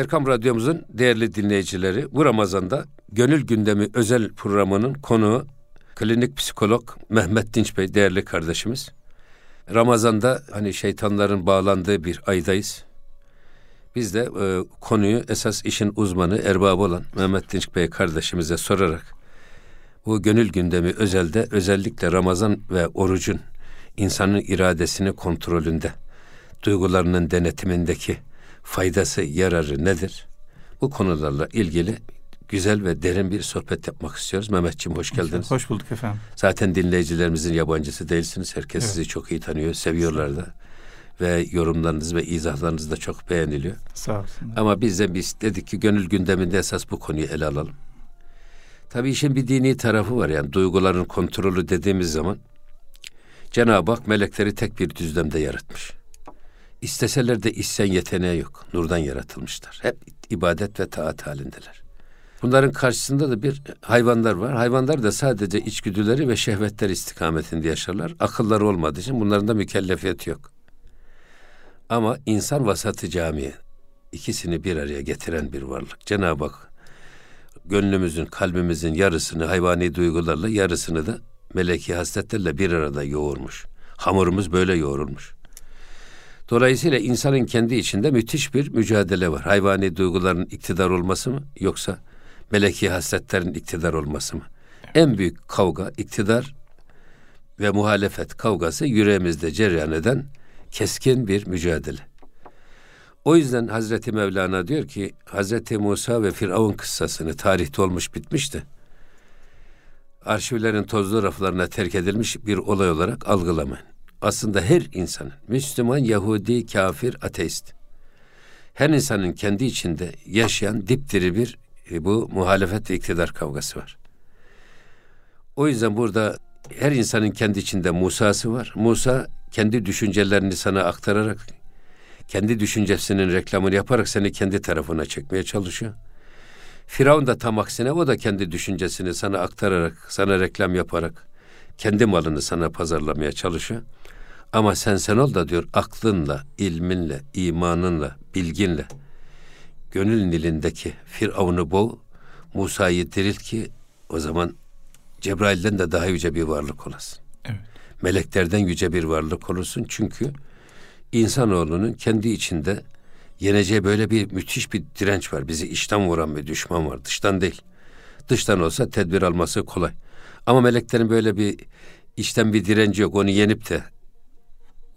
Erkam Radyomuzun değerli dinleyicileri bu Ramazan'da Gönül Gündemi özel programının konuğu klinik psikolog Mehmet Dinç Bey değerli kardeşimiz. Ramazan'da hani şeytanların bağlandığı bir aydayız. Biz de e, konuyu esas işin uzmanı, erbabı olan Mehmet Dinç Bey kardeşimize sorarak bu gönül gündemi özelde özellikle Ramazan ve orucun insanın iradesini kontrolünde, duygularının denetimindeki faydası, yararı nedir? Bu konularla ilgili güzel ve derin bir sohbet yapmak istiyoruz. Mehmetciğim hoş geldiniz. Hoş bulduk efendim. Zaten dinleyicilerimizin yabancısı değilsiniz. Herkes evet. sizi çok iyi tanıyor, seviyorlar da. Ve yorumlarınız ve izahlarınız da çok beğeniliyor. Sağ olsun. Ama biz de biz dedik ki gönül gündeminde esas bu konuyu ele alalım. Tabii işin bir dini tarafı var yani duyguların kontrolü dediğimiz zaman Cenab-ı Hak melekleri tek bir düzlemde yaratmış. İsteseler de isyan yeteneği yok. Nurdan yaratılmışlar. Hep ibadet ve taat halindeler. Bunların karşısında da bir hayvanlar var. Hayvanlar da sadece içgüdüleri ve şehvetler istikametinde yaşarlar. Akılları olmadığı için bunların da mükellefiyeti yok. Ama insan vasatı camiye ikisini bir araya getiren bir varlık. Cenab-ı Hak gönlümüzün, kalbimizin yarısını hayvani duygularla, yarısını da meleki hasletlerle bir arada yoğurmuş. Hamurumuz böyle yoğrulmuş. Dolayısıyla insanın kendi içinde müthiş bir mücadele var. Hayvani duyguların iktidar olması mı yoksa meleki hasletlerin iktidar olması mı? En büyük kavga iktidar ve muhalefet kavgası yüreğimizde cereyan eden keskin bir mücadele. O yüzden Hazreti Mevlana diyor ki Hazreti Musa ve Firavun kıssasını tarihte olmuş bitmişti. Arşivlerin tozlu raflarına terk edilmiş bir olay olarak algılamayın. Aslında her insanın, Müslüman, Yahudi, kafir, ateist, her insanın kendi içinde yaşayan dipdiri bir e, bu muhalefet ve iktidar kavgası var. O yüzden burada her insanın kendi içinde Musa'sı var. Musa kendi düşüncelerini sana aktararak, kendi düşüncesinin reklamını yaparak seni kendi tarafına çekmeye çalışıyor. Firavun da tam aksine o da kendi düşüncesini sana aktararak, sana reklam yaparak kendi malını sana pazarlamaya çalışıyor. Ama sen sen ol da diyor aklınla, ilminle, imanınla, bilginle gönül nilindeki Firavun'u boğ, Musa'yı dirilt ki o zaman Cebrail'den de daha yüce bir varlık olasın. Evet. Meleklerden yüce bir varlık olursun çünkü insanoğlunun kendi içinde yeneceği böyle bir müthiş bir direnç var. Bizi içten vuran bir düşman var. Dıştan değil. Dıştan olsa tedbir alması kolay. Ama meleklerin böyle bir içten bir direnci yok. Onu yenip de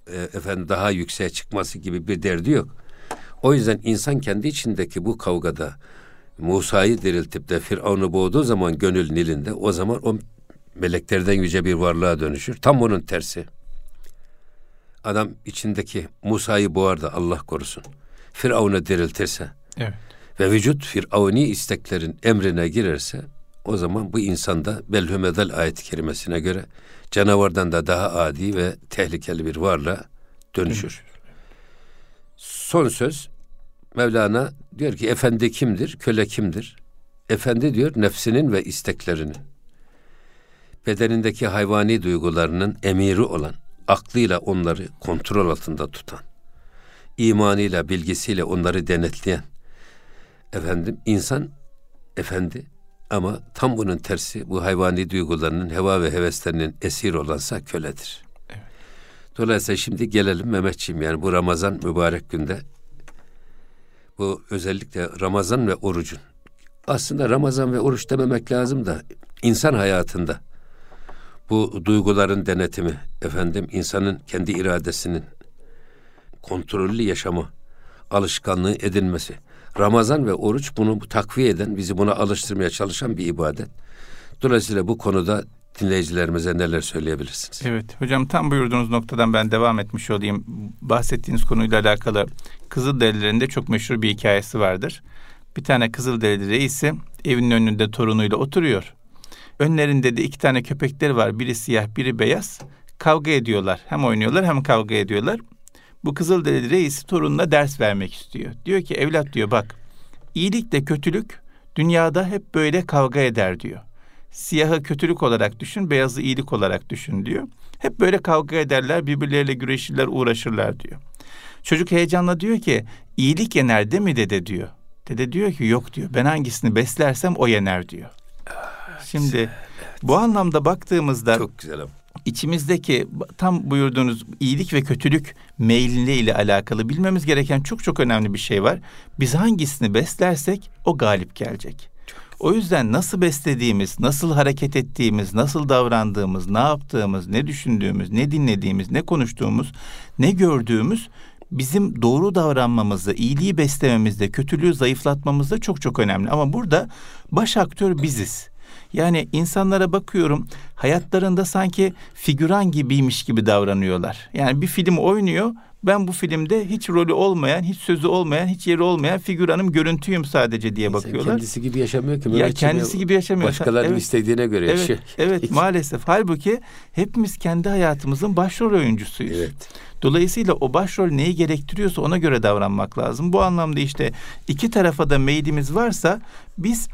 e, efendim daha yükseğe çıkması gibi bir derdi yok. O yüzden insan kendi içindeki bu kavgada Musa'yı diriltip de Firavun'u boğduğu zaman gönül nilinde o zaman o meleklerden yüce bir varlığa dönüşür. Tam onun tersi. Adam içindeki Musa'yı boğar da Allah korusun. Firavun'u diriltirse evet. ve vücut Firavuni isteklerin emrine girerse o zaman bu insanda belhümedel ayet-i kerimesine göre canavardan da daha adi ve tehlikeli bir varlığa dönüşür. Son söz Mevlana diyor ki efendi kimdir, köle kimdir? Efendi diyor nefsinin ve isteklerinin. Bedenindeki hayvani duygularının emiri olan, aklıyla onları kontrol altında tutan, imanıyla, bilgisiyle onları denetleyen, efendim insan efendi ama tam bunun tersi bu hayvani duygularının, heva ve heveslerinin esir olansa köledir. Evet. Dolayısıyla şimdi gelelim Mehmetçiğim yani bu Ramazan mübarek günde bu özellikle Ramazan ve orucun. Aslında Ramazan ve oruç dememek lazım da insan hayatında bu duyguların denetimi, efendim insanın kendi iradesinin kontrollü yaşamı, alışkanlığı edinmesi. Ramazan ve oruç bunu takviye eden, bizi buna alıştırmaya çalışan bir ibadet. Dolayısıyla bu konuda dinleyicilerimize neler söyleyebilirsiniz? Evet hocam tam buyurduğunuz noktadan ben devam etmiş olayım. Bahsettiğiniz konuyla alakalı Kızılderililerinde çok meşhur bir hikayesi vardır. Bir tane Kızılderili reisi evinin önünde torunuyla oturuyor. Önlerinde de iki tane köpekleri var. Biri siyah, biri beyaz. Kavga ediyorlar. Hem oynuyorlar hem kavga ediyorlar. Bu Kızılderili reisi torununa ders vermek istiyor. Diyor ki evlat diyor bak iyilikle kötülük dünyada hep böyle kavga eder diyor. Siyahı kötülük olarak düşün, beyazı iyilik olarak düşün diyor. Hep böyle kavga ederler, birbirleriyle güreşirler, uğraşırlar diyor. Çocuk heyecanla diyor ki, iyilik yener değil mi dede diyor. Dede diyor ki yok diyor. Ben hangisini beslersem o yener diyor. Şimdi evet. bu anlamda baktığımızda çok güzel ama içimizdeki tam buyurduğunuz iyilik ve kötülük meylinle ile alakalı bilmemiz gereken çok çok önemli bir şey var. Biz hangisini beslersek o galip gelecek. O yüzden nasıl beslediğimiz, nasıl hareket ettiğimiz, nasıl davrandığımız, ne yaptığımız, ne düşündüğümüz, ne dinlediğimiz, ne konuştuğumuz, ne gördüğümüz bizim doğru davranmamızda, iyiliği beslememizde, kötülüğü zayıflatmamızda çok çok önemli. Ama burada baş aktör biziz. Yani insanlara bakıyorum hayatlarında sanki figüran gibiymiş gibi davranıyorlar. Yani bir film oynuyor ben bu filmde hiç rolü olmayan, hiç sözü olmayan, hiç yeri olmayan figüranım, görüntüyüm sadece diye bakıyorlar. Kendisi gibi yaşamıyor ki. Ya kendisi gibi yaşamıyor. Başkalarının evet, istediğine göre evet, yaşıyor. Evet, maalesef. Halbuki hepimiz kendi hayatımızın başrol oyuncusuyuz. Evet. Dolayısıyla o başrol neyi gerektiriyorsa ona göre davranmak lazım. Bu anlamda işte iki tarafa da meylimiz varsa biz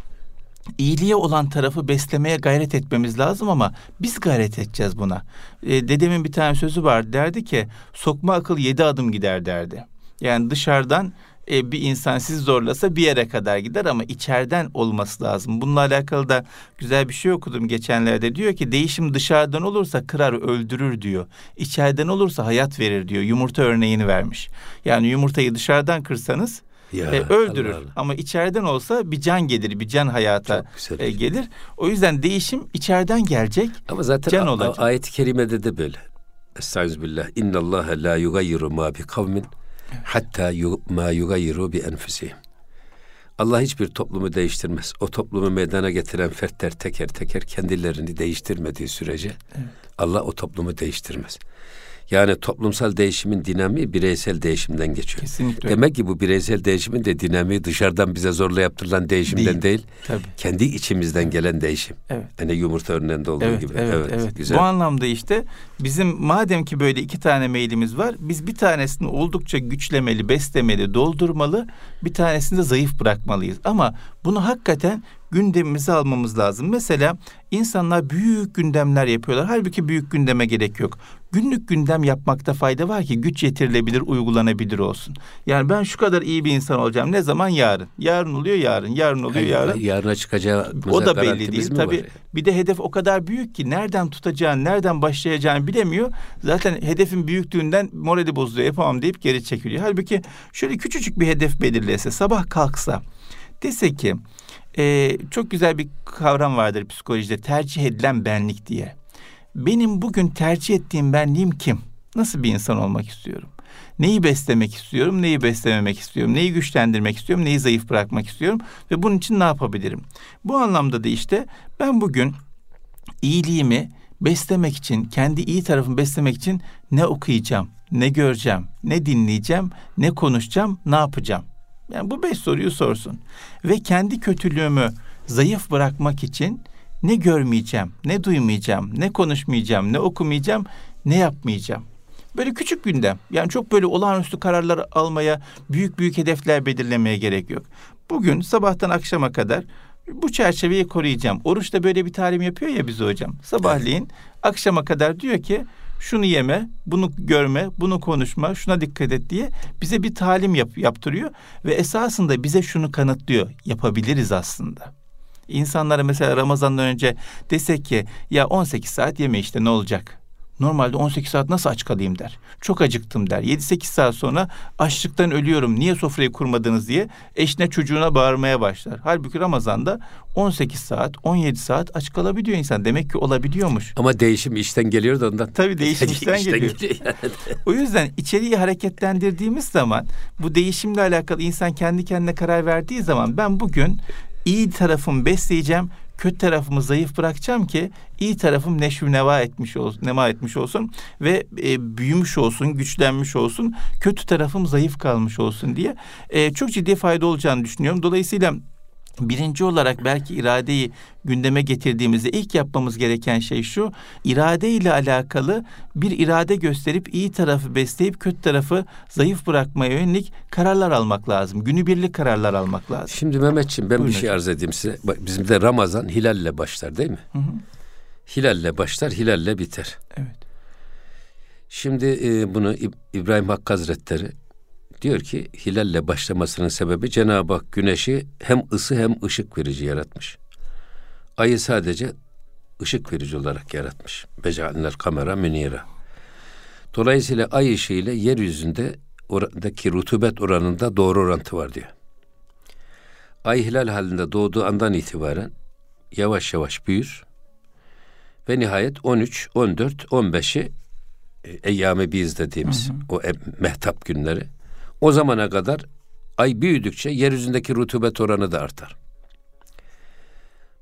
iyiliğe olan tarafı beslemeye gayret etmemiz lazım ama biz gayret edeceğiz buna. E, dedemin bir tane sözü var derdi ki sokma akıl yedi adım gider derdi. Yani dışarıdan e, bir insan sizi zorlasa bir yere kadar gider ama içeriden olması lazım. Bununla alakalı da güzel bir şey okudum geçenlerde. Diyor ki değişim dışarıdan olursa kırar öldürür diyor. İçeriden olursa hayat verir diyor. Yumurta örneğini vermiş. Yani yumurtayı dışarıdan kırsanız ya, e, öldürür. Allah Allah. Ama içeriden olsa bir can gelir, bir can hayata e, gelir. O yüzden değişim içeriden gelecek. Ama zaten can olacak. ayet-i kerimede de böyle. Estağfirullah. İnna Allah la yugayyiru ma bi kavmin hatta ma yugayyiru bi enfusihim. Allah hiçbir toplumu değiştirmez. O toplumu meydana getiren fertler teker teker kendilerini değiştirmediği sürece evet. Allah o toplumu değiştirmez. Yani toplumsal değişimin dinamiği bireysel değişimden geçiyor. Kesinlikle. Demek ki bu bireysel değişimin de dinamiği dışarıdan bize zorla yaptırılan değişimden değil. değil Tabii. Kendi içimizden gelen değişim. Evet. Yani yumurta örneğinde olduğu evet, gibi. Evet, evet, evet. Güzel. Bu anlamda işte bizim madem ki böyle iki tane meylimiz var, biz bir tanesini oldukça güçlemeli, beslemeli, doldurmalı, bir tanesini de zayıf bırakmalıyız. Ama bunu hakikaten gündemimize almamız lazım. Mesela insanlar büyük gündemler yapıyorlar. Halbuki büyük gündeme gerek yok. Günlük gündem yapmakta fayda var ki güç yetirilebilir, uygulanabilir olsun. Yani ben şu kadar iyi bir insan olacağım. Ne zaman? Yarın. Yarın oluyor yarın. Yarın oluyor yani, yarın. Yarına çıkacağı O da belli değil. Tabii var? bir de hedef o kadar büyük ki nereden tutacağını, nereden başlayacağını bilemiyor. Zaten hedefin büyüklüğünden morali bozuluyor. Yapamam deyip geri çekiliyor. Halbuki şöyle küçücük bir hedef belirlese, sabah kalksa dese ki e, çok güzel bir kavram vardır psikolojide tercih edilen benlik diye. Benim bugün tercih ettiğim benliğim kim? Nasıl bir insan olmak istiyorum? Neyi beslemek istiyorum, neyi beslememek istiyorum, neyi güçlendirmek istiyorum, neyi zayıf bırakmak istiyorum ve bunun için ne yapabilirim? Bu anlamda da işte ben bugün iyiliğimi beslemek için, kendi iyi tarafımı beslemek için ne okuyacağım, ne göreceğim, ne dinleyeceğim, ne konuşacağım, ne yapacağım? Yani bu beş soruyu sorsun. Ve kendi kötülüğümü zayıf bırakmak için ne görmeyeceğim, ne duymayacağım, ne konuşmayacağım, ne okumayacağım, ne yapmayacağım. Böyle küçük gündem. Yani çok böyle olağanüstü kararlar almaya, büyük büyük hedefler belirlemeye gerek yok. Bugün sabahtan akşama kadar bu çerçeveyi koruyacağım. Oruç da böyle bir talim yapıyor ya bize hocam. Sabahleyin akşama kadar diyor ki şunu yeme, bunu görme, bunu konuşma, şuna dikkat et diye bize bir talim yap, yaptırıyor ve esasında bize şunu kanıtlıyor. Yapabiliriz aslında. İnsanlara mesela Ramazan'dan önce desek ki ya 18 saat yeme işte ne olacak? Normalde 18 saat nasıl aç kalayım der. Çok acıktım der. 7-8 saat sonra açlıktan ölüyorum. Niye sofrayı kurmadınız diye eşine çocuğuna bağırmaya başlar. Halbuki Ramazan'da 18 saat, 17 saat aç kalabiliyor insan. Demek ki olabiliyormuş. Ama değişim işten geliyor da ondan. Tabii değişim işten, işten geliyor. geliyor o yüzden içeriği hareketlendirdiğimiz zaman bu değişimle alakalı insan kendi kendine karar verdiği zaman ben bugün iyi tarafımı besleyeceğim, kötü tarafımı zayıf bırakacağım ki iyi tarafım neşvi neva etmiş olsun, nema etmiş olsun ve e, büyümüş olsun, güçlenmiş olsun. Kötü tarafım zayıf kalmış olsun diye e, çok ciddi fayda olacağını düşünüyorum. Dolayısıyla Birinci olarak belki iradeyi gündeme getirdiğimizde ilk yapmamız gereken şey şu. irade ile alakalı bir irade gösterip iyi tarafı besleyip kötü tarafı zayıf bırakmaya yönelik kararlar almak lazım. Günübirlik kararlar almak lazım. Şimdi Mehmetçiğim ben Buyurun bir şey arz edeyim size. Bizim de Ramazan hilalle başlar değil mi? Hı hı. Hilalle başlar, hilalle biter. Evet. Şimdi e, bunu İbrahim Hakkı Hazretleri diyor ki hilalle başlamasının sebebi Cenab-ı Hak güneşi hem ısı hem ışık verici yaratmış. Ayı sadece ışık verici olarak yaratmış. Beca'nler kamera münira. Dolayısıyla ay ışığı ile yeryüzünde oradaki rutubet oranında doğru orantı var diyor. Ay hilal halinde doğduğu andan itibaren yavaş yavaş büyür ve nihayet 13, 14, 15'i Eyyame biz dediğimiz hı hı. o mehtap günleri. O zamana kadar ay büyüdükçe yeryüzündeki rutubet oranı da artar.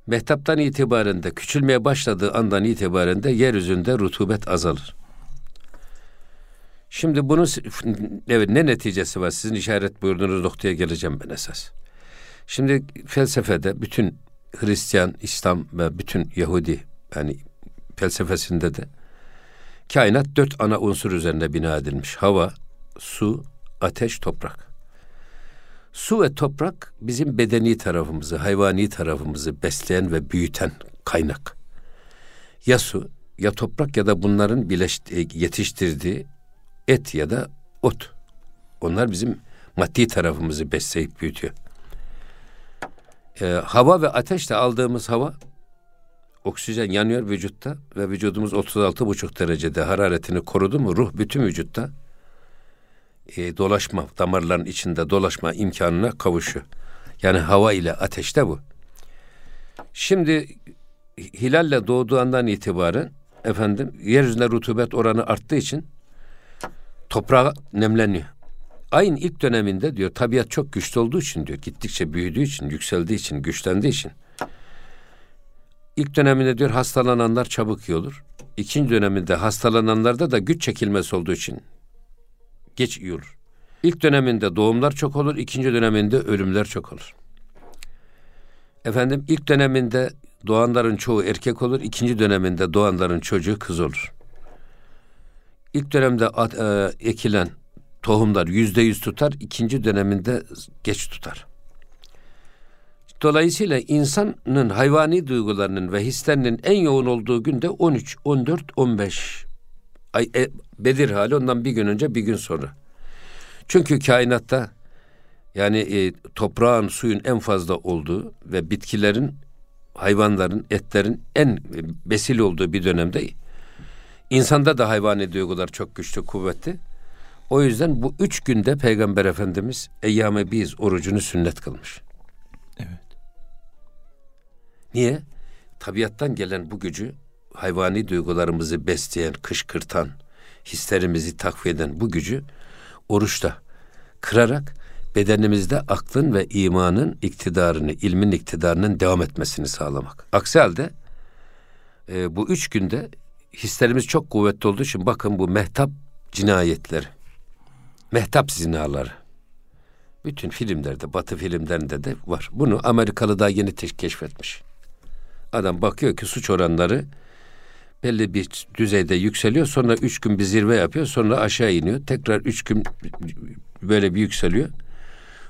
Mehtaptan itibaren de küçülmeye başladığı andan itibaren de yeryüzünde rutubet azalır. Şimdi bunun evet ne neticesi var? Sizin işaret buyurduğunuz noktaya geleceğim ben esas. Şimdi felsefede bütün Hristiyan, İslam ve bütün Yahudi yani felsefesinde de kainat dört ana unsur üzerinde bina edilmiş. Hava, su, ateş, toprak. Su ve toprak bizim bedeni tarafımızı, hayvani tarafımızı besleyen ve büyüten kaynak. Ya su, ya toprak ya da bunların bileş, yetiştirdiği et ya da ot. Onlar bizim maddi tarafımızı besleyip büyütüyor. Ee, hava ve ateşle aldığımız hava oksijen yanıyor vücutta ve vücudumuz 36,5 derecede hararetini korudu mu ruh bütün vücutta e, dolaşma damarların içinde dolaşma imkanına kavuşuyor. Yani hava ile ateşte bu. Şimdi hilalle doğduğu andan itibaren efendim yeryüzünde rutubet oranı arttığı için toprağa nemleniyor. Ayın ilk döneminde diyor tabiat çok güçlü olduğu için diyor gittikçe büyüdüğü için yükseldiği için güçlendiği için İlk döneminde diyor hastalananlar çabuk iyi olur. İkinci döneminde hastalananlarda da güç çekilmesi olduğu için geç iyi olur. İlk döneminde doğumlar çok olur, ikinci döneminde ölümler çok olur. Efendim ilk döneminde doğanların çoğu erkek olur, ikinci döneminde doğanların çocuğu kız olur. İlk dönemde e, ekilen tohumlar yüzde yüz tutar, ikinci döneminde geç tutar. Dolayısıyla insanın hayvani duygularının ve hislerinin en yoğun olduğu günde 13, 14, 15 ay e, Bedir hali ondan bir gün önce bir gün sonra. Çünkü kainatta yani e, toprağın, suyun en fazla olduğu ve bitkilerin, hayvanların, etlerin en besil olduğu bir dönemde insanda da hayvani duygular çok güçlü, kuvvetli. O yüzden bu üç günde Peygamber Efendimiz Eyyame Biz orucunu sünnet kılmış. Evet. Niye? Tabiattan gelen bu gücü hayvani duygularımızı besleyen, kışkırtan, hislerimizi takviye eden bu gücü oruçta kırarak bedenimizde aklın ve imanın iktidarını, ilmin iktidarının devam etmesini sağlamak. Aksi halde e, bu üç günde hislerimiz çok kuvvetli olduğu için bakın bu mehtap cinayetleri, mehtap zinaları. Bütün filmlerde, batı filmlerinde de var. Bunu Amerikalı da yeni keşfetmiş. Adam bakıyor ki suç oranları belli bir düzeyde yükseliyor. Sonra üç gün bir zirve yapıyor. Sonra aşağı iniyor. Tekrar üç gün böyle bir yükseliyor.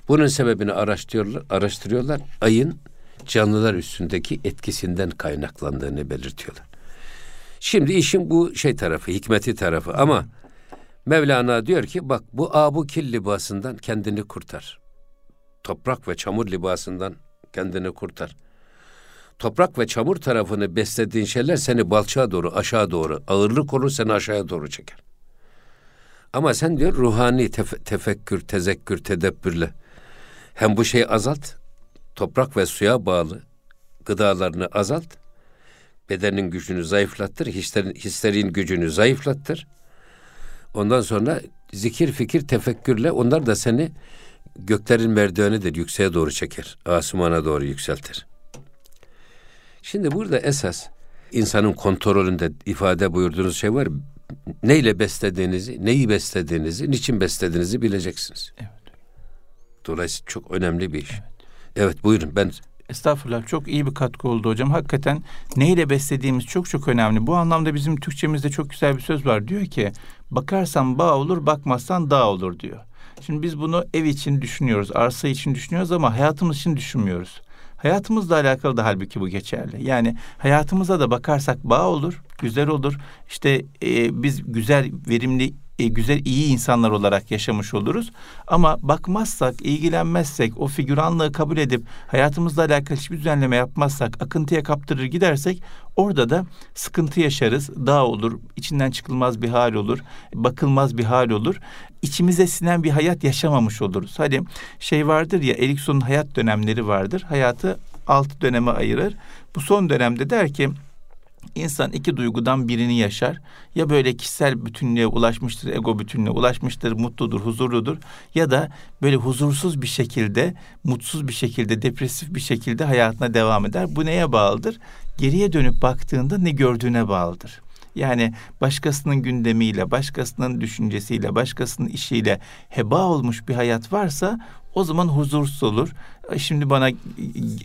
Bunun sebebini araştırıyorlar. araştırıyorlar. Ayın canlılar üstündeki etkisinden kaynaklandığını belirtiyorlar. Şimdi işin bu şey tarafı, hikmeti tarafı ama Mevlana diyor ki bak bu abu kil libasından kendini kurtar. Toprak ve çamur libasından kendini kurtar toprak ve çamur tarafını beslediğin şeyler seni balçağa doğru, aşağı doğru, ağırlık olur seni aşağıya doğru çeker. Ama sen diyor ruhani tef- tefekkür, tezekkür, tedebbürle hem bu şeyi azalt, toprak ve suya bağlı gıdalarını azalt, bedenin gücünü zayıflattır, hislerin, hislerin gücünü zayıflattır. Ondan sonra zikir, fikir, tefekkürle onlar da seni göklerin merdivenidir, yükseğe doğru çeker, asumana doğru yükseltir. Şimdi burada esas insanın kontrolünde ifade buyurduğunuz şey var. Neyle beslediğinizi, neyi beslediğinizi, niçin beslediğinizi bileceksiniz. Evet. Dolayısıyla çok önemli bir iş. Evet, evet buyurun ben Estağfurullah çok iyi bir katkı oldu hocam. Hakikaten neyle beslediğimiz çok çok önemli. Bu anlamda bizim Türkçemizde çok güzel bir söz var. Diyor ki bakarsan bağ olur bakmazsan dağ olur diyor. Şimdi biz bunu ev için düşünüyoruz, arsa için düşünüyoruz ama hayatımız için düşünmüyoruz. Hayatımızla alakalı da halbuki bu geçerli. Yani hayatımıza da bakarsak bağ olur, güzel olur. İşte e, biz güzel, verimli e, güzel iyi insanlar olarak yaşamış oluruz. Ama bakmazsak, ilgilenmezsek, o figüranlığı kabul edip hayatımızla alakalı hiçbir düzenleme yapmazsak, akıntıya kaptırır gidersek orada da sıkıntı yaşarız. Dağ olur, içinden çıkılmaz bir hal olur, bakılmaz bir hal olur. İçimize sinen bir hayat yaşamamış oluruz. Hadi şey vardır ya Erikson'un hayat dönemleri vardır. Hayatı altı döneme ayırır. Bu son dönemde der ki İnsan iki duygudan birini yaşar. Ya böyle kişisel bütünlüğe ulaşmıştır, ego bütünlüğe ulaşmıştır, mutludur, huzurludur. Ya da böyle huzursuz bir şekilde, mutsuz bir şekilde, depresif bir şekilde hayatına devam eder. Bu neye bağlıdır? Geriye dönüp baktığında ne gördüğüne bağlıdır. Yani başkasının gündemiyle, başkasının düşüncesiyle, başkasının işiyle heba olmuş bir hayat varsa o zaman huzursuz olur. Şimdi bana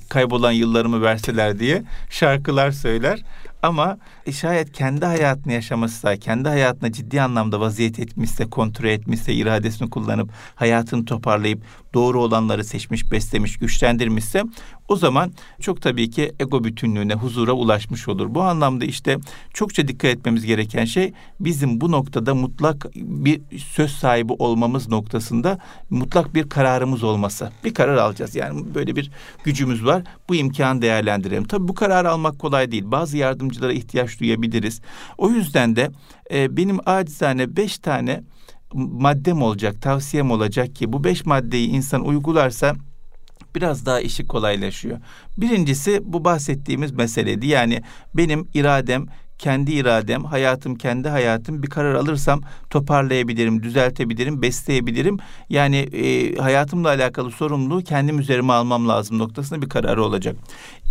kaybolan yıllarımı verseler diye şarkılar söyler. Ama şayet kendi hayatını yaşamışsa, kendi hayatına ciddi anlamda vaziyet etmişse, kontrol etmişse, iradesini kullanıp hayatını toparlayıp doğru olanları seçmiş, beslemiş, güçlendirmişse o zaman çok tabii ki ego bütünlüğüne, huzura ulaşmış olur. Bu anlamda işte çokça dikkat etmemiz gereken şey bizim bu noktada mutlak bir söz sahibi olmamız noktasında mutlak bir kararımız olması. Bir karar alacağız. Yani böyle bir gücümüz var. Bu imkanı değerlendirelim. Tabii bu kararı almak kolay değil. Bazı yardımcılara ihtiyaç duyabiliriz. O yüzden de e, benim acizane beş tane maddem olacak, tavsiyem olacak ki bu beş maddeyi insan uygularsa biraz daha işi kolaylaşıyor. Birincisi bu bahsettiğimiz meseleydi. Yani benim iradem kendi iradem, hayatım kendi hayatım bir karar alırsam toparlayabilirim, düzeltebilirim, besleyebilirim. Yani e, hayatımla alakalı sorumluluğu kendim üzerime almam lazım noktasında bir kararı olacak.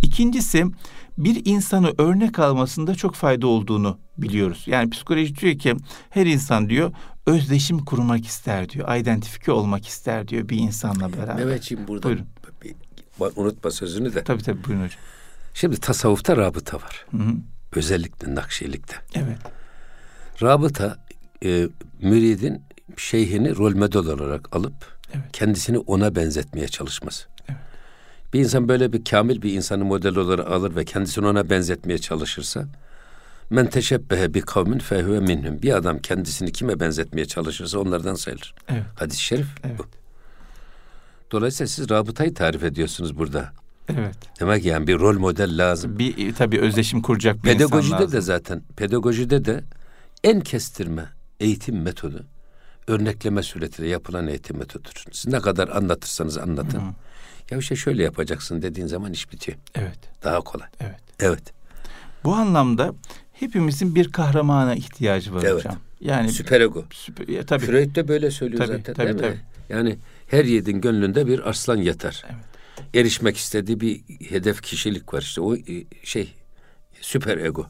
İkincisi bir insanı örnek almasında çok fayda olduğunu biliyoruz. Yani psikoloji diyor ki her insan diyor özdeşim kurmak ister diyor. Identifike olmak ister diyor bir insanla beraber. Mehmetciğim burada Buyurun. Unutma sözünü de. Tabii tabii buyurun hocam. Şimdi tasavvufta rabıta var. Hı hı. Özellikle Nakşilik'te. Evet. Rabıta e, müridin şeyhini rol model olarak alıp evet. kendisini ona benzetmeye çalışması. Evet. Bir insan böyle bir kamil bir insanı model olarak alır ve kendisini ona benzetmeye çalışırsa men teşebbehe bi kavmin fehuve minhum. Bir adam kendisini kime benzetmeye çalışırsa onlardan sayılır. Evet. Hadis-i şerif evet. bu. Dolayısıyla siz rabıtayı tarif ediyorsunuz burada. Evet. Demek yani bir rol model lazım. Bir e, tabii özdeşim kuracak bir pedagojide insan lazım. de zaten pedagojide de en kestirme eğitim metodu örnekleme suretiyle yapılan eğitim metodudur. Siz ne kadar anlatırsanız anlatın. Hı. Ya işte şöyle yapacaksın dediğin zaman iş bitiyor. Evet. Daha kolay. Evet. Evet. Bu anlamda hepimizin bir kahramana ihtiyacı var evet. hocam. Yani süper ego. Süper, ya, tabii. Freud de böyle söylüyor tabii, zaten. Tabii, değil tabii. Mi? Yani her yiğidin gönlünde bir arslan yatar. Evet. Erişmek istediği bir hedef kişilik var işte o e, şey süper ego.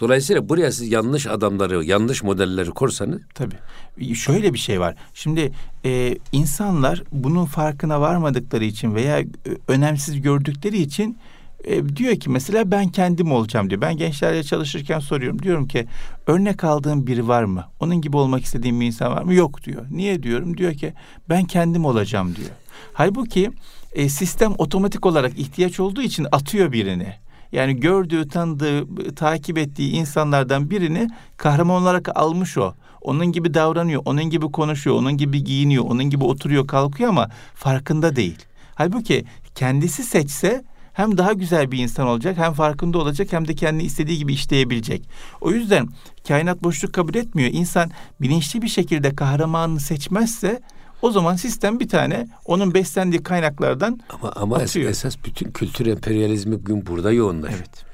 Dolayısıyla buraya siz yanlış adamları, yanlış modelleri korsanız... Tabii. Şöyle bir şey var. Şimdi e, insanlar bunun farkına varmadıkları için veya e, önemsiz gördükleri için e, diyor ki mesela ben kendim olacağım diyor. Ben gençlerle çalışırken soruyorum. Diyorum ki örnek aldığım biri var mı? Onun gibi olmak istediğim bir insan var mı? Yok diyor. Niye diyorum? Diyor ki ben kendim olacağım diyor. Halbuki e, sistem otomatik olarak ihtiyaç olduğu için atıyor birini. Yani gördüğü, tanıdığı, takip ettiği insanlardan birini kahraman olarak almış o. Onun gibi davranıyor, onun gibi konuşuyor, onun gibi giyiniyor, onun gibi oturuyor, kalkıyor ama farkında değil. Halbuki kendisi seçse hem daha güzel bir insan olacak, hem farkında olacak, hem de kendi istediği gibi işleyebilecek. O yüzden kainat boşluk kabul etmiyor. İnsan bilinçli bir şekilde kahramanını seçmezse o zaman sistem bir tane onun beslendiği kaynaklardan ama ama atıyor. esas bütün kültür emperyalizmi bugün burada yoğunlaşıyor. Evet.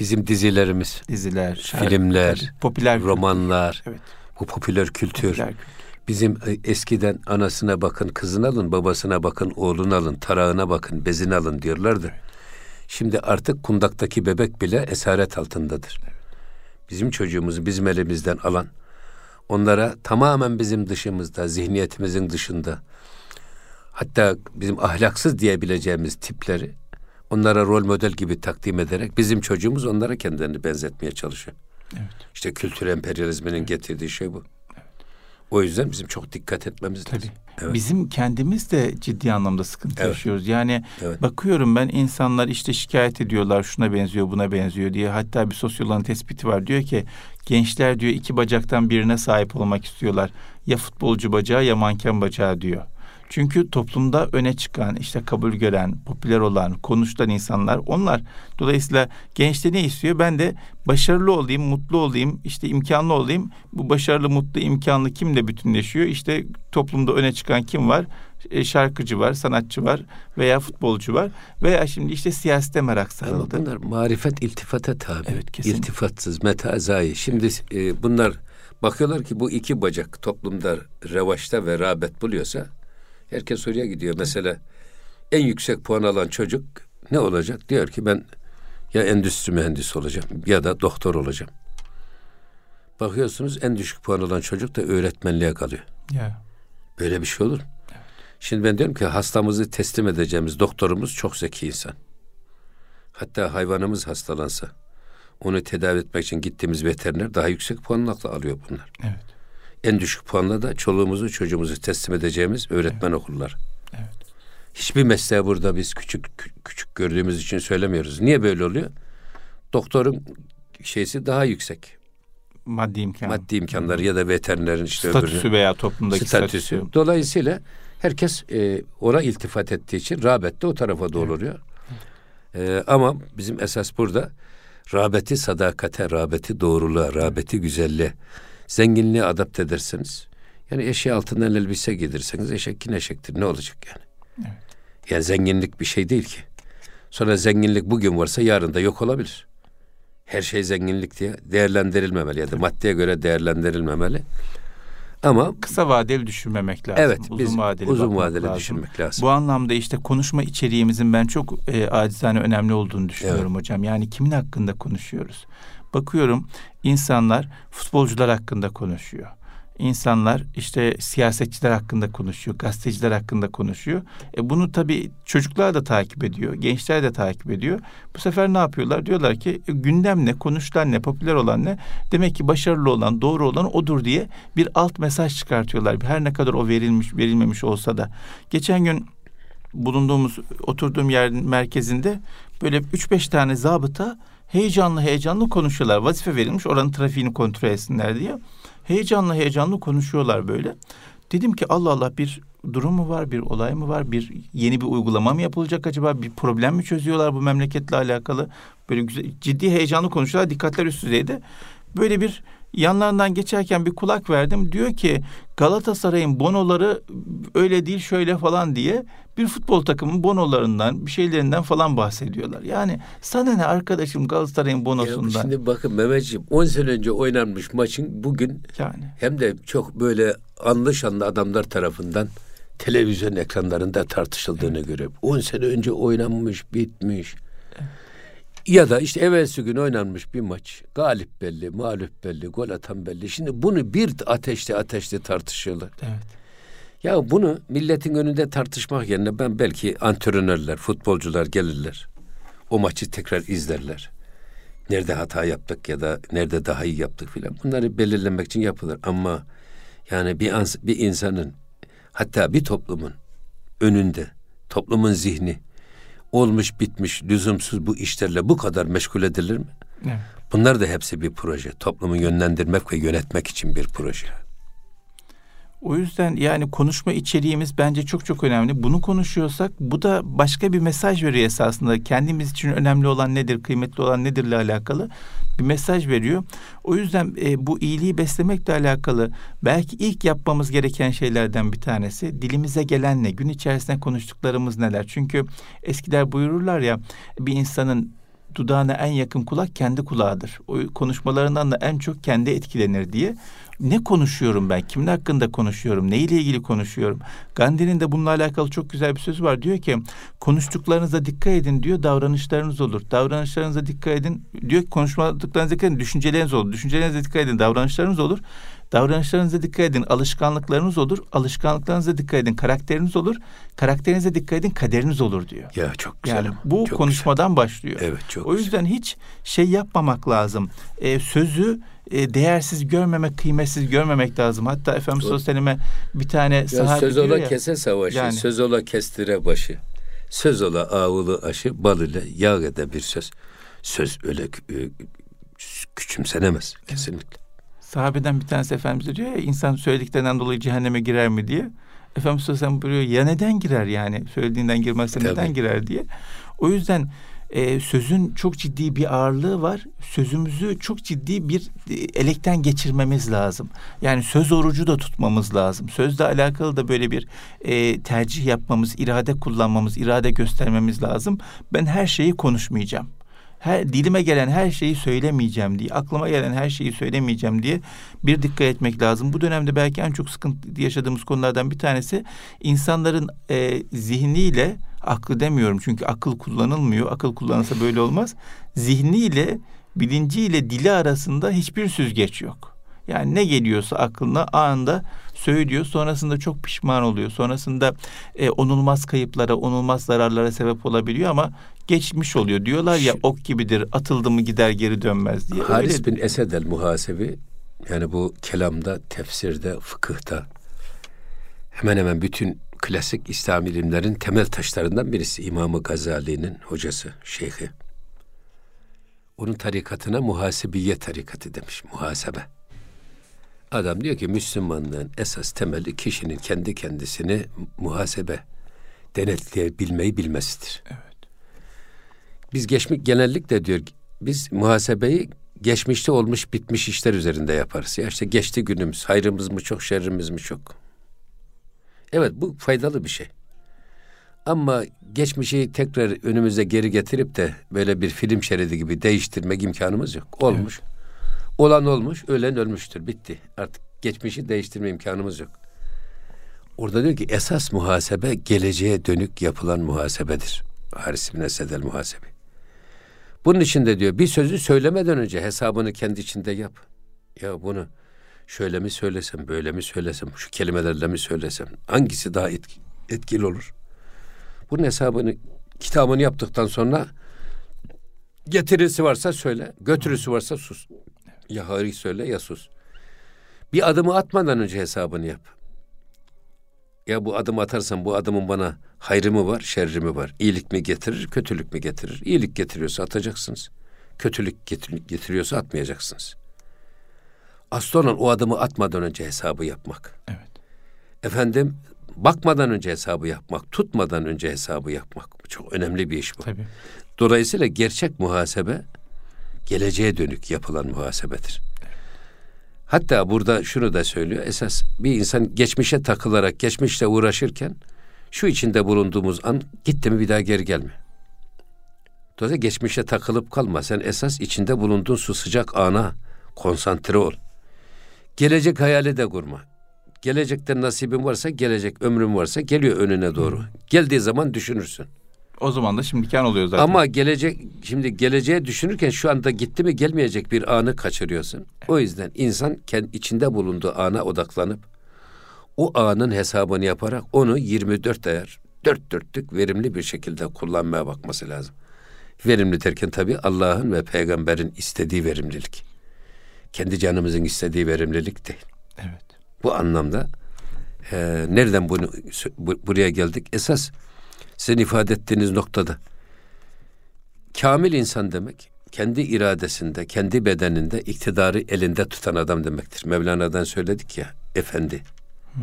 Bizim dizilerimiz, diziler, filmler, tabii, popüler romanlar, kültür. evet. bu popüler kültür. Popüler kültür. Bizim e, eskiden anasına bakın, kızını alın, babasına bakın, oğlunu alın, tarağına bakın, bezini alın diyorlardı. Evet. Şimdi artık kundaktaki bebek bile esaret altındadır. Evet. Bizim çocuğumuzu bizim elimizden alan, onlara tamamen bizim dışımızda, zihniyetimizin dışında, hatta bizim ahlaksız diyebileceğimiz tipleri onlara rol model gibi takdim ederek bizim çocuğumuz onlara kendilerini benzetmeye çalışıyor. Evet. İşte kültür emperyalizminin getirdiği şey bu. O yüzden bizim çok dikkat etmemiz Tabii. lazım. Evet. Bizim kendimiz de ciddi anlamda sıkıntı Evet. yaşıyoruz. Yani Evet. bakıyorum ben insanlar işte şikayet ediyorlar şuna benziyor buna benziyor diye. Hatta bir sosyoloğun tespiti var. Diyor ki gençler diyor iki bacaktan birine sahip olmak istiyorlar. Ya futbolcu bacağı ya manken bacağı diyor. Çünkü toplumda öne çıkan, işte kabul gören, popüler olan, konuşulan insanlar onlar. Dolayısıyla gençte ne istiyor? Ben de başarılı olayım, mutlu olayım, işte imkanlı olayım. Bu başarılı, mutlu, imkanlı kimle bütünleşiyor? İşte toplumda öne çıkan kim var? E, şarkıcı var, sanatçı var veya futbolcu var. Veya şimdi işte siyasete merak Ama sarıldı. bunlar marifet iltifata tabi. Evet, kesinlikle. İltifatsız, metazai. Şimdi e, bunlar bakıyorlar ki bu iki bacak toplumda revaçta ve rağbet buluyorsa herkes oraya gidiyor. Mesela en yüksek puan alan çocuk ne olacak? Diyor ki ben ya endüstri mühendisi olacağım ya da doktor olacağım. Bakıyorsunuz en düşük puan alan çocuk da öğretmenliğe kalıyor. Ya. Öyle bir şey olur mu? Şimdi ben diyorum ki hastamızı teslim edeceğimiz doktorumuz çok zeki insan. Hatta hayvanımız hastalansa onu tedavi etmek için gittiğimiz veteriner daha yüksek puanla alıyor bunlar. Evet. En düşük puanla da çoluğumuzu çocuğumuzu teslim edeceğimiz öğretmen okullar. Evet. Hiçbir mesleği burada biz küçük kü- küçük gördüğümüz için söylemiyoruz. Niye böyle oluyor? Doktorun şeysi daha yüksek. Maddi imkan. Maddi imkanları ya da veterinerin işte statüsü öbürünün- veya toplumdaki statüsü. statüsü. Dolayısıyla herkes e, ona iltifat ettiği için rağbet de o tarafa doğru oluyor. E, ama bizim esas burada rağbeti sadakate, rağbeti doğruluğa, rağbeti güzelliğe, zenginliğe adapte ederseniz yani eşeği altından elbise giydirirseniz eşek yine eşektir. Ne olacak yani? Evet. Yani zenginlik bir şey değil ki. Sonra zenginlik bugün varsa yarın da yok olabilir. Her şey zenginlik diye değerlendirilmemeli ya da maddeye göre değerlendirilmemeli. Ama Kısa vadeli düşünmemek lazım. Evet, uzun biz vadeli uzun vadeli lazım. düşünmek lazım. Bu anlamda işte konuşma içeriğimizin ben çok e, acizane önemli olduğunu düşünüyorum hocam. Yani kimin hakkında konuşuyoruz? Bakıyorum insanlar futbolcular hakkında konuşuyor. İnsanlar işte siyasetçiler hakkında konuşuyor, gazeteciler hakkında konuşuyor. E bunu tabii çocuklar da takip ediyor, gençler de takip ediyor. Bu sefer ne yapıyorlar? Diyorlar ki e, gündem ne, konuşulan ne, popüler olan ne? Demek ki başarılı olan, doğru olan odur diye bir alt mesaj çıkartıyorlar. Her ne kadar o verilmiş, verilmemiş olsa da. Geçen gün bulunduğumuz, oturduğum yerin merkezinde böyle 3-5 tane zabıta heyecanlı heyecanlı konuşuyorlar. Vazife verilmiş oranın trafiğini kontrol etsinler diye. Heyecanlı heyecanlı konuşuyorlar böyle. Dedim ki Allah Allah bir durum mu var, bir olay mı var, bir yeni bir uygulama mı yapılacak acaba, bir problem mi çözüyorlar bu memleketle alakalı? Böyle güzel, ciddi heyecanlı konuşuyorlar, dikkatler üst düzeyde. Böyle bir yanlarından geçerken bir kulak verdim. Diyor ki Galatasaray'ın bonoları öyle değil şöyle falan diye bir futbol takımının bonolarından bir şeylerinden falan bahsediyorlar. Yani sana ne arkadaşım Galatasaray'ın Ya bonosundan. şimdi bakın Mehmetciğim 10 sene önce oynanmış maçın bugün Yani hem de çok böyle anlı şanlı adamlar tarafından televizyon ekranlarında tartışıldığını görüyorum. 10 sene önce oynanmış, bitmiş. Ya da işte evvelsi gün oynanmış bir maç. Galip belli, mağlup belli, gol atan belli. Şimdi bunu bir ateşte ateşte tartışıyorlar. evet. Ya bunu milletin önünde tartışmak yerine ben belki antrenörler, futbolcular gelirler. O maçı tekrar izlerler. Nerede hata yaptık ya da nerede daha iyi yaptık filan. Bunları belirlemek için yapılır ama yani bir ans- bir insanın hatta bir toplumun önünde toplumun zihni olmuş bitmiş lüzumsuz bu işlerle bu kadar meşgul edilir mi? evet. Bunlar da hepsi bir proje. Toplumu yönlendirmek ve yönetmek için bir proje. O yüzden yani konuşma içeriğimiz bence çok çok önemli. Bunu konuşuyorsak bu da başka bir mesaj veriyor esasında. Kendimiz için önemli olan nedir, kıymetli olan nedirle alakalı bir mesaj veriyor. O yüzden e, bu iyiliği beslemekle alakalı belki ilk yapmamız gereken şeylerden bir tanesi dilimize gelen ne, gün içerisinde konuştuklarımız neler. Çünkü eskiler buyururlar ya bir insanın dudağına en yakın kulak kendi kulağıdır. O konuşmalarından da en çok kendi etkilenir diye. Ne konuşuyorum ben? Kimin hakkında konuşuyorum? Neyle ilgili konuşuyorum? Gandhi'nin de bununla alakalı çok güzel bir sözü var. Diyor ki konuştuklarınıza dikkat edin diyor davranışlarınız olur. Davranışlarınıza dikkat edin. Diyor ki konuşmadıklarınıza dikkat edin düşünceleriniz olur. Düşüncelerinize dikkat edin davranışlarınız olur. Davranışlarınıza dikkat edin alışkanlıklarınız olur. Alışkanlıklarınıza dikkat edin karakteriniz olur. Karakterinize dikkat edin kaderiniz olur diyor. Ya çok güzel. Yani bu çok konuşmadan başlıyor. güzel. Evet çok O yüzden hiç şey yapmamak lazım. Ee, sözü e, değersiz görmemek, kıymetsiz görmemek lazım. Hatta Efendimiz Sallallahu bir tane sahabe söz ola ya, kese savaşı, yani, söz ola kestire başı. Söz ola ağılı aşı, bal ile yağ ede bir söz. Söz öyle e, küçümsenemez kesinlikle. Sahabeden bir tanesi Efendimiz diyor ya insan söylediklerinden dolayı cehenneme girer mi diye. Efendimiz Aleyhisselam buyuruyor ya neden girer yani söylediğinden girmezse Tabii. neden girer diye. O yüzden e, sözün çok ciddi bir ağırlığı var. Sözümüzü çok ciddi bir e, elekten geçirmemiz lazım. Yani söz orucu da tutmamız lazım. Sözle alakalı da böyle bir e, tercih yapmamız, irade kullanmamız, irade göstermemiz lazım. Ben her şeyi konuşmayacağım her dilime gelen her şeyi söylemeyeceğim diye, aklıma gelen her şeyi söylemeyeceğim diye bir dikkat etmek lazım. Bu dönemde belki en çok sıkıntı yaşadığımız konulardan bir tanesi insanların e, zihniyle aklı demiyorum çünkü akıl kullanılmıyor. Akıl kullanılsa böyle olmaz. Zihniyle, bilinciyle dili arasında hiçbir süzgeç yok. Yani ne geliyorsa aklına anında söylüyor. Sonrasında çok pişman oluyor. Sonrasında e, onulmaz kayıplara, onulmaz zararlara sebep olabiliyor ama geçmiş oluyor. Diyorlar ya ok gibidir atıldı mı gider geri dönmez diye. Haris Öyle bin Esed el muhasebi yani bu kelamda, tefsirde, fıkıhta hemen hemen bütün klasik İslam ilimlerin temel taşlarından birisi İmam-ı Gazali'nin hocası, şeyhi. Onun tarikatına muhasebiye tarikatı demiş, muhasebe. Adam diyor ki Müslümanlığın esas temeli kişinin kendi kendisini muhasebe denetleyebilmeyi bilmesidir. Evet. Biz geçmiş genellikle diyor biz muhasebeyi geçmişte olmuş bitmiş işler üzerinde yaparız. Ya işte geçti günümüz, hayrımız mı çok, şerrimiz mi çok? Evet bu faydalı bir şey. Ama geçmişi tekrar önümüze geri getirip de böyle bir film şeridi gibi değiştirmek imkanımız yok. Olmuş. Evet. Olan olmuş, ölen ölmüştür. Bitti. Artık geçmişi değiştirme imkanımız yok. Orada diyor ki esas muhasebe geleceğe dönük yapılan muhasebedir. Haris bin Esedel muhasebe. Bunun için de diyor bir sözü söylemeden önce hesabını kendi içinde yap. Ya bunu şöyle mi söylesem, böyle mi söylesem, şu kelimelerle mi söylesem, hangisi daha etki, etkili olur? Bunun hesabını, kitabını yaptıktan sonra getirisi varsa söyle, götürüsü varsa sus. Ya hayır söyle ya sus. Bir adımı atmadan önce hesabını yap. Ya bu adım atarsan bu adımın bana hayrı mı var, şerri mi var? İyilik mi getirir, kötülük mü getirir? İyilik getiriyorsa atacaksınız. Kötülük getiriyorsa atmayacaksınız. Asıl olan o adımı atmadan önce hesabı yapmak. Evet. Efendim bakmadan önce hesabı yapmak, tutmadan önce hesabı yapmak. Çok önemli bir iş bu. Tabii. Dolayısıyla gerçek muhasebe geleceğe dönük yapılan muhasebedir. Hatta burada şunu da söylüyor. Esas bir insan geçmişe takılarak, geçmişle uğraşırken şu içinde bulunduğumuz an gitti mi bir daha geri gelme. Dolayısıyla geçmişe takılıp kalma. Sen esas içinde bulunduğun su sıcak ana konsantre ol. Gelecek hayali de kurma. Gelecekte nasibin varsa gelecek, ömrün varsa geliyor önüne doğru. Geldiği zaman düşünürsün. O zaman da şimdiki an oluyor zaten. Ama gelecek şimdi geleceğe düşünürken şu anda gitti mi gelmeyecek bir anı kaçırıyorsun. O yüzden insan kendi içinde bulunduğu ana odaklanıp o anın hesabını yaparak onu 24 ayar dört dörtlük verimli bir şekilde kullanmaya bakması lazım. Verimli derken tabi Allah'ın ve peygamberin istediği verimlilik. Kendi canımızın istediği verimlilik değil. Evet. Bu anlamda e, nereden bunu bu, buraya geldik? Esas sizin ifade ettiğiniz noktada kamil insan demek kendi iradesinde, kendi bedeninde iktidarı elinde tutan adam demektir. Mevlana'dan söyledik ya, efendi. Hmm.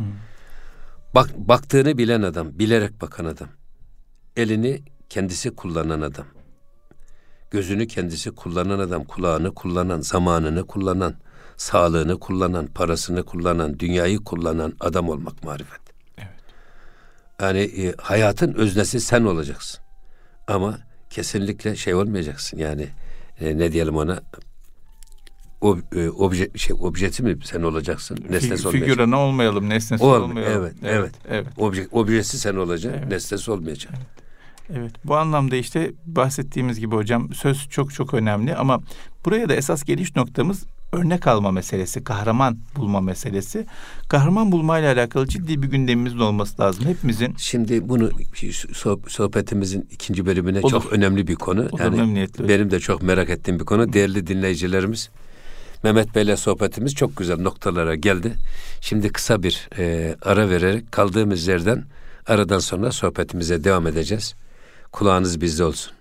Bak, baktığını bilen adam, bilerek bakan adam. Elini kendisi kullanan adam. Gözünü kendisi kullanan adam, kulağını kullanan, zamanını kullanan, sağlığını kullanan, parasını kullanan, dünyayı kullanan adam olmak marifet. Yani e, hayatın öznesi sen olacaksın. Ama kesinlikle şey olmayacaksın yani e, ne diyelim ona o e, obje şey objeti mi sen olacaksın nesnesi olmayacaksın. Figüre ne olmayalım nesnesi Ol, olmayalım. Evet, evet. evet. evet. Obje, objesi sen olacaksın evet. nesnesi olmayacak. Evet. Evet bu anlamda işte bahsettiğimiz gibi hocam söz çok çok önemli ama buraya da esas geliş noktamız örnek alma meselesi, kahraman bulma meselesi. Kahraman bulma ile alakalı ciddi bir gündemimizin olması lazım hepimizin. Şimdi bunu sohbetimizin ikinci bölümüne Olur. çok önemli bir konu. Olur, yani benim de çok merak ettiğim bir konu. Değerli dinleyicilerimiz Mehmet Bey'le sohbetimiz çok güzel noktalara geldi. Şimdi kısa bir e, ara vererek kaldığımız yerden aradan sonra sohbetimize devam edeceğiz. Kulağınız bizde olsun.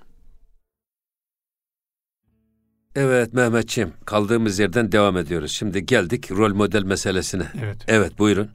Evet Mehmetçiğim kaldığımız yerden devam ediyoruz. Şimdi geldik rol model meselesine. Evet. Evet buyurun.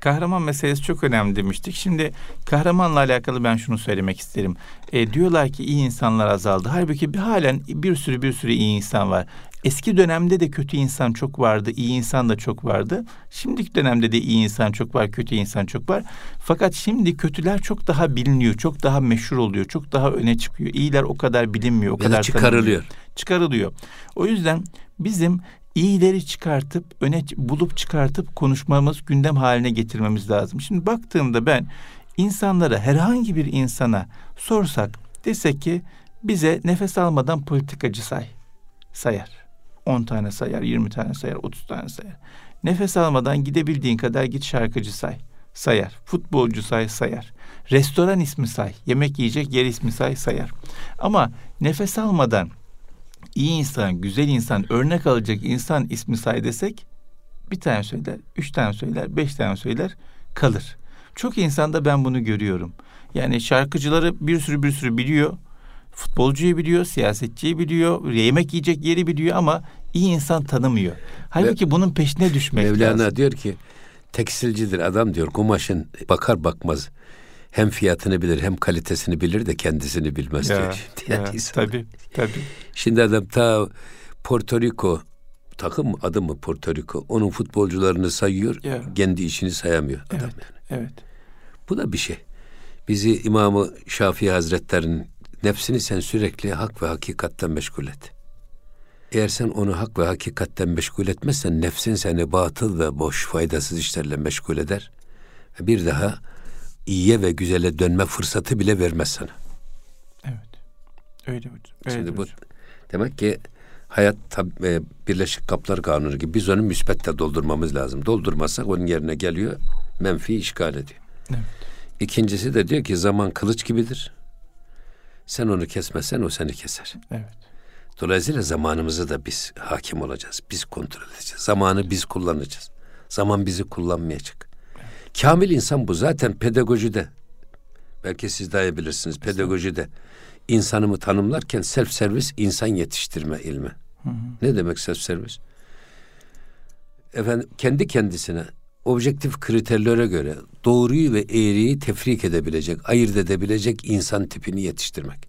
Kahraman meselesi çok önemli demiştik. Şimdi kahramanla alakalı ben şunu söylemek isterim. E, diyorlar ki iyi insanlar azaldı. Halbuki bir halen bir sürü bir sürü iyi insan var. Eski dönemde de kötü insan çok vardı, iyi insan da çok vardı. Şimdiki dönemde de iyi insan çok var, kötü insan çok var. Fakat şimdi kötüler çok daha biliniyor, çok daha meşhur oluyor, çok daha öne çıkıyor. İyiler o kadar bilinmiyor, o Ya da kadar çıkarılıyor. tanınmıyor. Çıkarılıyor. O yüzden bizim iyileri çıkartıp öne bulup çıkartıp konuşmamız, gündem haline getirmemiz lazım. Şimdi baktığımda ben insanlara herhangi bir insana sorsak desek ki bize nefes almadan politikacı say. Sayar. 10 tane sayar, 20 tane sayar, 30 tane sayar. Nefes almadan gidebildiğin kadar git şarkıcı say. Sayar. Futbolcu say, sayar. Restoran ismi say. Yemek yiyecek yer ismi say, sayar. Ama nefes almadan iyi insan, güzel insan, örnek alacak insan ismi say desek bir tane söyler, üç tane söyler, beş tane söyler kalır. Çok insanda ben bunu görüyorum. Yani şarkıcıları bir sürü bir sürü biliyor. Futbolcuyu biliyor, siyasetçiyi biliyor, yemek yiyecek yeri biliyor ama iyi insan tanımıyor. Halbuki bunun peşine düşmek Mevlana lazım. diyor ki tekstilcidir adam diyor kumaşın bakar bakmaz hem fiyatını bilir hem kalitesini bilir de kendisini bilmez Ya, diyor. Yani ya, insan- tabii, tabii. Şimdi adam ta Porto Rico takım adı mı Porto Rico onun futbolcularını sayıyor Ya. kendi işini sayamıyor adam Evet. yani. Evet. Bu da bir şey. Bizi İmamı Şafii Hazretleri'nin nefsini sen sürekli hak ve hakikatten meşgul et. Eğer sen onu hak ve hakikatten meşgul etmezsen nefsin seni batıl ve boş faydasız işlerle meşgul eder. Bir daha iyiye ve güzele dönme fırsatı bile vermez sana. Evet. Öyle hocam. Öyle Şimdi bu hocam. demek ki hayat tab- e, Birleşik Kaplar Kanunu gibi biz onu müsbetle doldurmamız lazım. Doldurmazsak onun yerine geliyor menfi işgal ediyor. Evet. İkincisi de diyor ki zaman kılıç gibidir. Sen onu kesmezsen o seni keser. Evet. Dolayısıyla zamanımızı da biz hakim olacağız. Biz kontrol edeceğiz. Zamanı biz kullanacağız. Zaman bizi kullanmayacak. Kamil insan bu. Zaten pedagojide belki siz daha iyi bilirsiniz. Pedagojide insanımı tanımlarken self servis insan yetiştirme ilmi. Hı hı. Ne demek self servis? Efendim kendi kendisine objektif kriterlere göre doğruyu ve eğriyi tefrik edebilecek, ayırt edebilecek insan tipini yetiştirmek.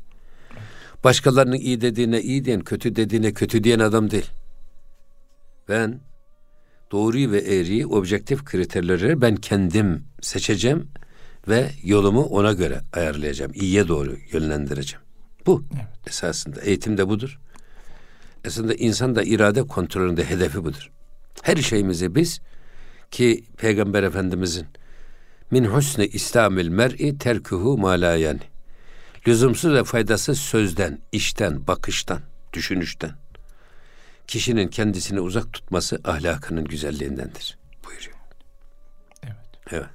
Başkalarının iyi dediğine iyi diyen, kötü dediğine kötü diyen adam değil. Ben doğruyu ve eğriyi objektif kriterlere ben kendim seçeceğim ve yolumu ona göre ayarlayacağım. İyiye doğru yönlendireceğim. Bu Evet. esasında eğitim de budur. Esasında insan da irade kontrolünde hedefi budur. Her şeyimizi biz ki Peygamber Efendimizin min husni İslamil mer'i terkuhu ma la yani. Lüzumsuz ve faydasız sözden, işten, bakıştan, düşünüşten kişinin kendisini uzak tutması ahlakının güzelliğindendir. Buyuruyor. Evet. Evet.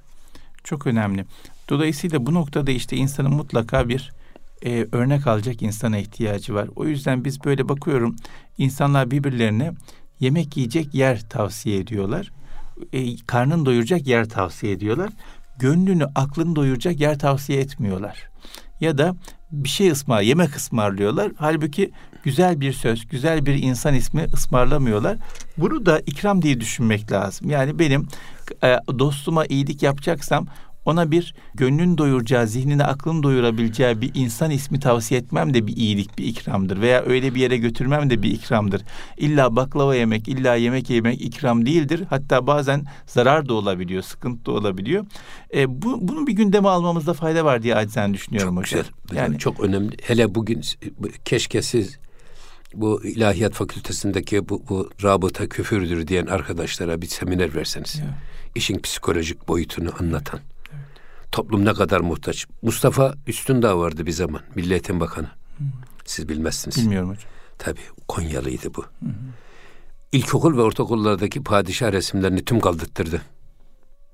Çok önemli. Dolayısıyla bu noktada işte insanın mutlaka bir e, örnek alacak insana ihtiyacı var. O yüzden biz böyle bakıyorum insanlar birbirlerine yemek yiyecek yer tavsiye ediyorlar. E, karnını doyuracak yer tavsiye ediyorlar. Gönlünü, aklını doyuracak yer tavsiye etmiyorlar. Ya da bir şey ısmar, yemek ısmarlıyorlar. Halbuki güzel bir söz, güzel bir insan ismi ısmarlamıyorlar. Bunu da ikram diye düşünmek lazım. Yani benim e, dostuma iyilik yapacaksam ona bir gönlün doyuracağı, zihnini aklını doyurabileceği bir insan ismi tavsiye etmem de bir iyilik, bir ikramdır. Veya öyle bir yere götürmem de bir ikramdır. İlla baklava yemek, illa yemek yemek ikram değildir. Hatta bazen zarar da olabiliyor, sıkıntı da olabiliyor. E, bu, bunu bir gündeme almamızda fayda var diye acizen düşünüyorum Çok hocam. güzel. Yani çok önemli. Hele bugün keşke siz bu ilahiyat fakültesindeki bu, bu rabıta küfürdür diyen arkadaşlara bir seminer verseniz. Ya. İşin psikolojik boyutunu anlatan. Toplum ne kadar muhtaç. Mustafa Üstündağ vardı bir zaman. Milli Eğitim Bakanı. Siz bilmezsiniz. Bilmiyorum hocam. Tabii Konyalıydı bu. İlkokul ve ortaokullardaki padişah resimlerini tüm kaldırttırdı.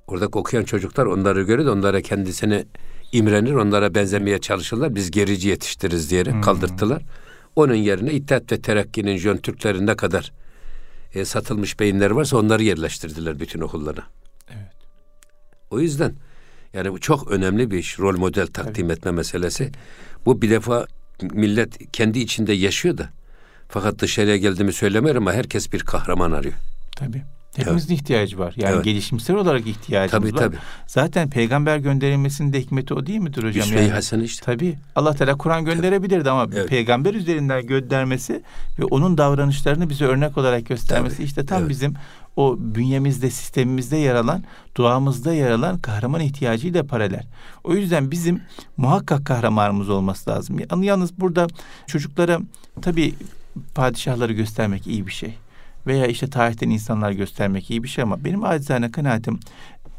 Oradaki okuyan çocuklar onları görür de onlara kendisini imrenir, onlara benzemeye çalışırlar. Biz gerici yetiştiririz diyerek kaldırttılar. Onun yerine İttihat ve Terakki'nin Jön Türkleri ne kadar e, satılmış beyinler varsa onları yerleştirdiler bütün okullara. Evet. O yüzden yani bu çok önemli bir iş. Rol model takdim Tabii. etme meselesi. Bu bir defa millet kendi içinde yaşıyor da fakat dışarıya geldiğimi söylemiyorum ama herkes bir kahraman arıyor. Tabii. Hepimizin evet. ihtiyacı var. Yani evet. gelişimsel olarak ihtiyacımız tabii, var. Tabii. Zaten peygamber gönderilmesinin de hikmeti o değil midir hocam? Üsve-i yani, işte. Tabii. Allah Teala Kur'an gönderebilirdi ama evet. peygamber üzerinden göndermesi ve onun davranışlarını bize örnek olarak göstermesi tabii. işte tam evet. bizim o bünyemizde, sistemimizde yer alan, duamızda yer alan kahraman ihtiyacıyla paralel. O yüzden bizim muhakkak kahramanımız olması lazım. Yalnız burada çocuklara tabii padişahları göstermek iyi bir şey veya işte tarihten insanlar göstermek iyi bir şey ama benim acizane kanaatim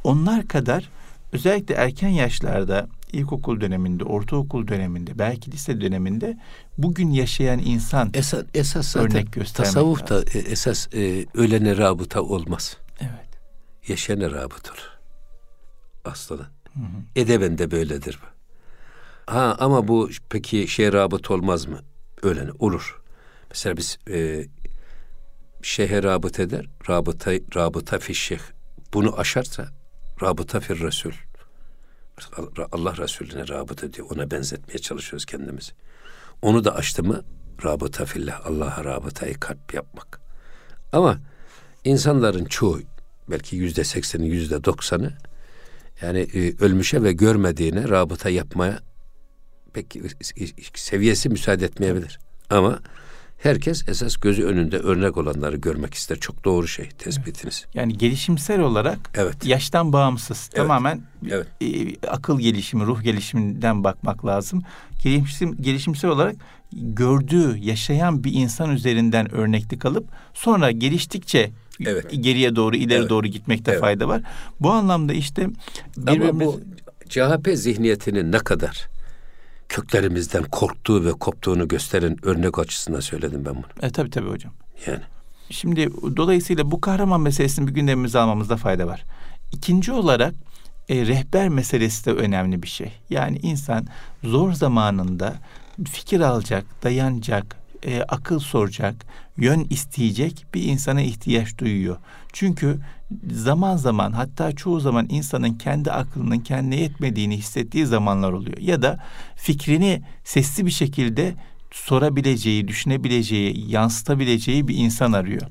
onlar kadar özellikle erken yaşlarda ilkokul döneminde, ortaokul döneminde, belki lise döneminde bugün yaşayan insan esas, esas zaten örnek göstermek tasavvuf da e, esas e, ölene rabıta olmaz. Evet. Yaşayana rabıt olur. Aslında. Edeben de böyledir bu. Ha ama bu peki şey rabıt olmaz mı? Ölene olur. Mesela biz e, şeyhe rabıt eder. Rabıta, rabıta fişşeh. Bunu aşarsa rabıta fir Resul. Allah Resulüne rabıt ediyor. Ona benzetmeye çalışıyoruz kendimizi. Onu da açtı mı rabıta fillah. Allah'a rabıtayı kalp yapmak. Ama insanların çoğu belki yüzde sekseni yüzde doksanı yani e, ölmüşe ve görmediğine rabıta yapmaya pek seviyesi müsaade etmeyebilir. Ama herkes esas gözü önünde örnek olanları görmek ister. Çok doğru şey tespitiniz. Yani gelişimsel olarak evet. yaştan bağımsız. Evet. Tamamen evet. E, akıl gelişimi, ruh gelişiminden bakmak lazım. Gelişim, gelişimsel olarak gördüğü, yaşayan bir insan üzerinden örneklik alıp sonra geliştikçe evet. geriye doğru, ileri evet. doğru gitmekte evet. fayda var. Bu anlamda işte birbirimiz... Ama bu CHP zihniyetinin ne kadar köklerimizden korktuğu ve koptuğunu gösteren örnek açısından söyledim ben bunu. E tabii tabii hocam. Yani. Şimdi dolayısıyla bu kahraman meselesini bir gündemimize almamızda fayda var. İkinci olarak e, rehber meselesi de önemli bir şey. Yani insan zor zamanında fikir alacak, dayanacak, e, akıl soracak, yön isteyecek bir insana ihtiyaç duyuyor. Çünkü zaman zaman hatta çoğu zaman insanın kendi aklının kendine yetmediğini hissettiği zamanlar oluyor. Ya da fikrini sesli bir şekilde sorabileceği, düşünebileceği, yansıtabileceği bir insan arıyor.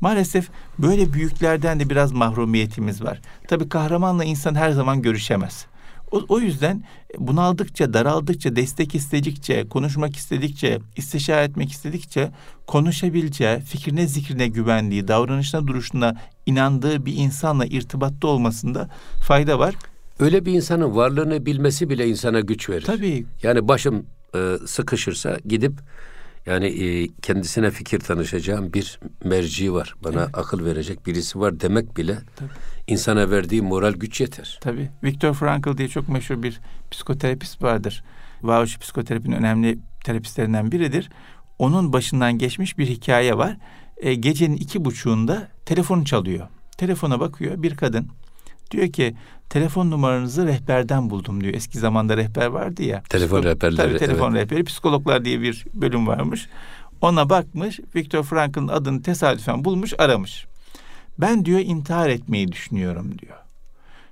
Maalesef böyle büyüklerden de biraz mahrumiyetimiz var. Tabii kahramanla insan her zaman görüşemez. O, o yüzden bunaldıkça, daraldıkça, destek istedikçe, konuşmak istedikçe, istişare etmek istedikçe konuşabileceği, fikrine zikrine güvendiği, davranışına duruşuna inandığı bir insanla irtibatta olmasında fayda var. Öyle bir insanın varlığını bilmesi bile insana güç verir. Tabii. Yani başım e, sıkışırsa gidip yani e, kendisine fikir tanışacağım bir merci var. Bana evet. akıl verecek birisi var demek bile Tabii. İnsana verdiği moral güç yeter. Tabii. Viktor Frankl diye çok meşhur bir psikoterapist vardır. Varoluşçu psikoterapinin önemli terapistlerinden biridir. Onun başından geçmiş bir hikaye var. E, gecenin iki buçuğunda telefonu çalıyor. Telefona bakıyor bir kadın. Diyor ki telefon numaranızı rehberden buldum diyor. Eski zamanda rehber vardı ya. Telefon rehberleri. Tabii telefon evet. rehberi. Psikologlar diye bir bölüm varmış. Ona bakmış. Viktor Frankl'ın adını tesadüfen bulmuş aramış. Ben diyor intihar etmeyi düşünüyorum diyor.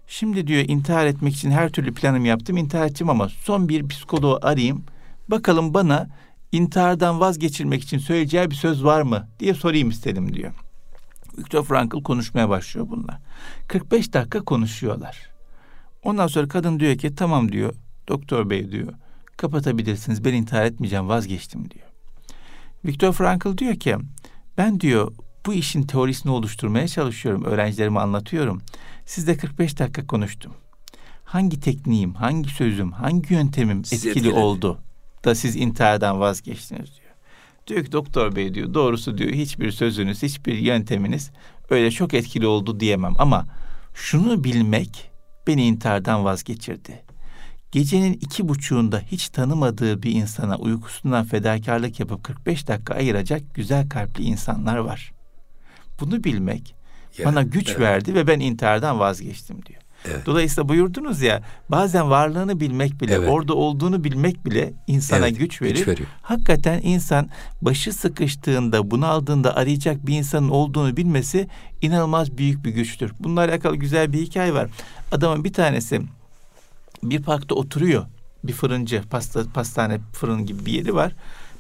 Şimdi diyor intihar etmek için her türlü planım yaptım. intihar edeceğim ama son bir psikoloğu arayayım. Bakalım bana intihardan vazgeçirmek için söyleyeceği bir söz var mı diye sorayım istedim diyor. Viktor Frankl konuşmaya başlıyor bunlar. 45 dakika konuşuyorlar. Ondan sonra kadın diyor ki tamam diyor doktor bey diyor kapatabilirsiniz ben intihar etmeyeceğim vazgeçtim diyor. Viktor Frankl diyor ki ben diyor bu işin teorisini oluşturmaya çalışıyorum öğrencilerime anlatıyorum. Sizde 45 dakika konuştum. Hangi tekniğim, hangi sözüm, hangi yöntemim etkili, etkili oldu da siz intihardan vazgeçtiniz diyor. Diyor ki doktor bey diyor doğrusu diyor hiçbir sözünüz, hiçbir yönteminiz öyle çok etkili oldu diyemem ama şunu bilmek beni intihardan vazgeçirdi. Gecenin iki buçuğunda hiç tanımadığı bir insana uykusundan fedakarlık yapıp 45 dakika ayıracak güzel kalpli insanlar var. Bunu bilmek ya, bana güç evet. verdi ve ben intihardan vazgeçtim diyor. Evet. Dolayısıyla buyurdunuz ya bazen varlığını bilmek bile, evet. orada olduğunu bilmek bile insana evet, güç verir. Güç veriyor. Hakikaten insan başı sıkıştığında, bunaldığında arayacak bir insanın olduğunu bilmesi inanılmaz büyük bir güçtür. Bununla alakalı güzel bir hikaye var. Adamın bir tanesi bir parkta oturuyor. Bir fırıncı, pasta, pastane fırın gibi bir yeri var.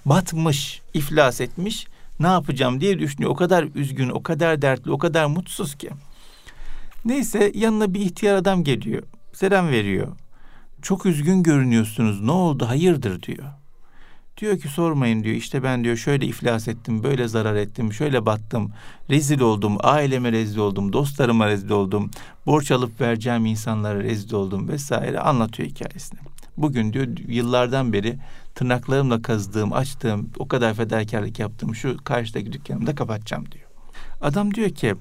Batmış, iflas etmiş. Ne yapacağım diye düşünüyor. O kadar üzgün, o kadar dertli, o kadar mutsuz ki. Neyse yanına bir ihtiyar adam geliyor. Selam veriyor. Çok üzgün görünüyorsunuz. Ne oldu? Hayırdır diyor. Diyor ki sormayın diyor. İşte ben diyor şöyle iflas ettim, böyle zarar ettim, şöyle battım. Rezil oldum, aileme rezil oldum, dostlarıma rezil oldum. Borç alıp vereceğim insanlara rezil oldum vesaire anlatıyor hikayesini. Bugün diyor yıllardan beri tırnaklarımla kazdığım, açtığım, o kadar fedakarlık yaptığım şu karşıdaki dükkanımda kapatacağım diyor. Adam diyor ki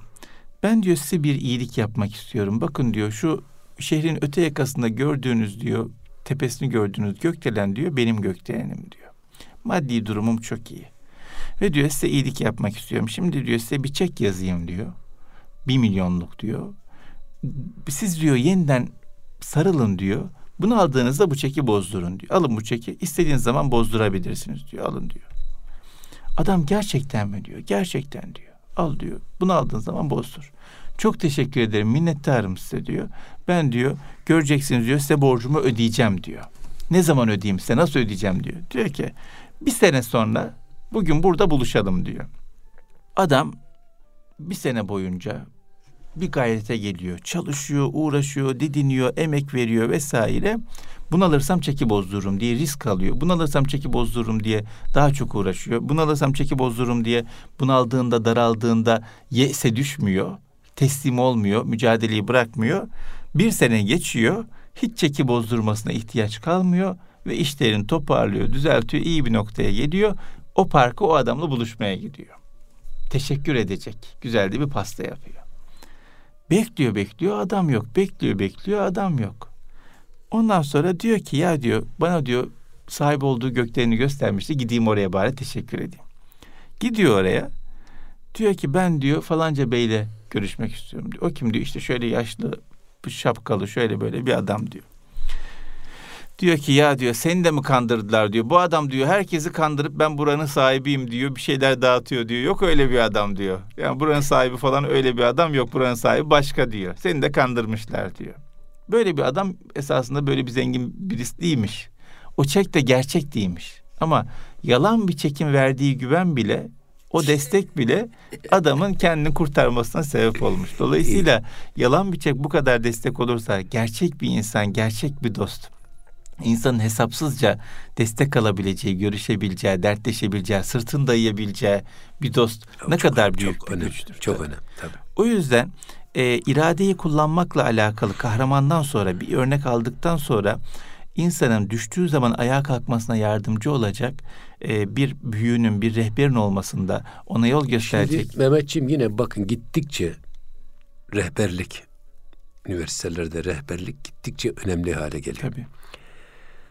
ben diyor size bir iyilik yapmak istiyorum. Bakın diyor şu şehrin öte yakasında gördüğünüz diyor tepesini gördüğünüz gökdelen diyor benim gökdelenim diyor. Maddi durumum çok iyi. Ve diyor size iyilik yapmak istiyorum. Şimdi diyor size bir çek yazayım diyor. Bir milyonluk diyor. Siz diyor yeniden sarılın diyor. Bunu aldığınızda bu çeki bozdurun diyor. Alın bu çeki istediğiniz zaman bozdurabilirsiniz diyor. Alın diyor. Adam gerçekten mi diyor? Gerçekten diyor. Al diyor. Bunu aldığın zaman bozdur. Çok teşekkür ederim. Minnettarım size diyor. Ben diyor göreceksiniz diyor size borcumu ödeyeceğim diyor. Ne zaman ödeyeyim size nasıl ödeyeceğim diyor. Diyor ki bir sene sonra bugün burada buluşalım diyor. Adam bir sene boyunca bir gayrete geliyor. Çalışıyor, uğraşıyor, didiniyor, emek veriyor vesaire. Bunu alırsam çeki bozdururum diye risk alıyor. Bunu alırsam çeki bozdururum diye daha çok uğraşıyor. Bunu alırsam çeki bozdururum diye bunaldığında, daraldığında yese düşmüyor. Teslim olmuyor, mücadeleyi bırakmıyor. Bir sene geçiyor. Hiç çeki bozdurmasına ihtiyaç kalmıyor ve işlerini toparlıyor, düzeltiyor, iyi bir noktaya geliyor. O parka o adamla buluşmaya gidiyor. Teşekkür edecek. Güzel de bir pasta yapıyor. Bekliyor bekliyor adam yok. Bekliyor bekliyor adam yok. Ondan sonra diyor ki ya diyor bana diyor sahip olduğu göklerini göstermişti. Gideyim oraya bari teşekkür edeyim. Gidiyor oraya. Diyor ki ben diyor falanca beyle görüşmek istiyorum diyor. O kim diyor işte şöyle yaşlı şapkalı şöyle böyle bir adam diyor. Diyor ki ya diyor seni de mi kandırdılar diyor. Bu adam diyor herkesi kandırıp ben buranın sahibiyim diyor. Bir şeyler dağıtıyor diyor. Yok öyle bir adam diyor. Yani buranın sahibi falan öyle bir adam yok. Buranın sahibi başka diyor. Seni de kandırmışlar diyor. Böyle bir adam esasında böyle bir zengin birisi değilmiş. O çek de gerçek değilmiş. Ama yalan bir çekim verdiği güven bile o destek bile adamın kendini kurtarmasına sebep olmuş. Dolayısıyla yalan bir çek bu kadar destek olursa gerçek bir insan, gerçek bir dost insanın hesapsızca destek alabileceği, görüşebileceği, dertleşebileceği, sırtını dayayabileceği bir dost çok, ne kadar büyük çok bir önemli, güçtür. Çok önemli tabii. O yüzden e, iradeyi kullanmakla alakalı kahramandan sonra bir örnek aldıktan sonra insanın düştüğü zaman ayağa kalkmasına yardımcı olacak e, bir büyüğünün, bir rehberin olmasında ona yol gösterecek. Şimdi Mehmetciğim yine bakın gittikçe rehberlik, üniversitelerde rehberlik gittikçe önemli hale geliyor. Tabii.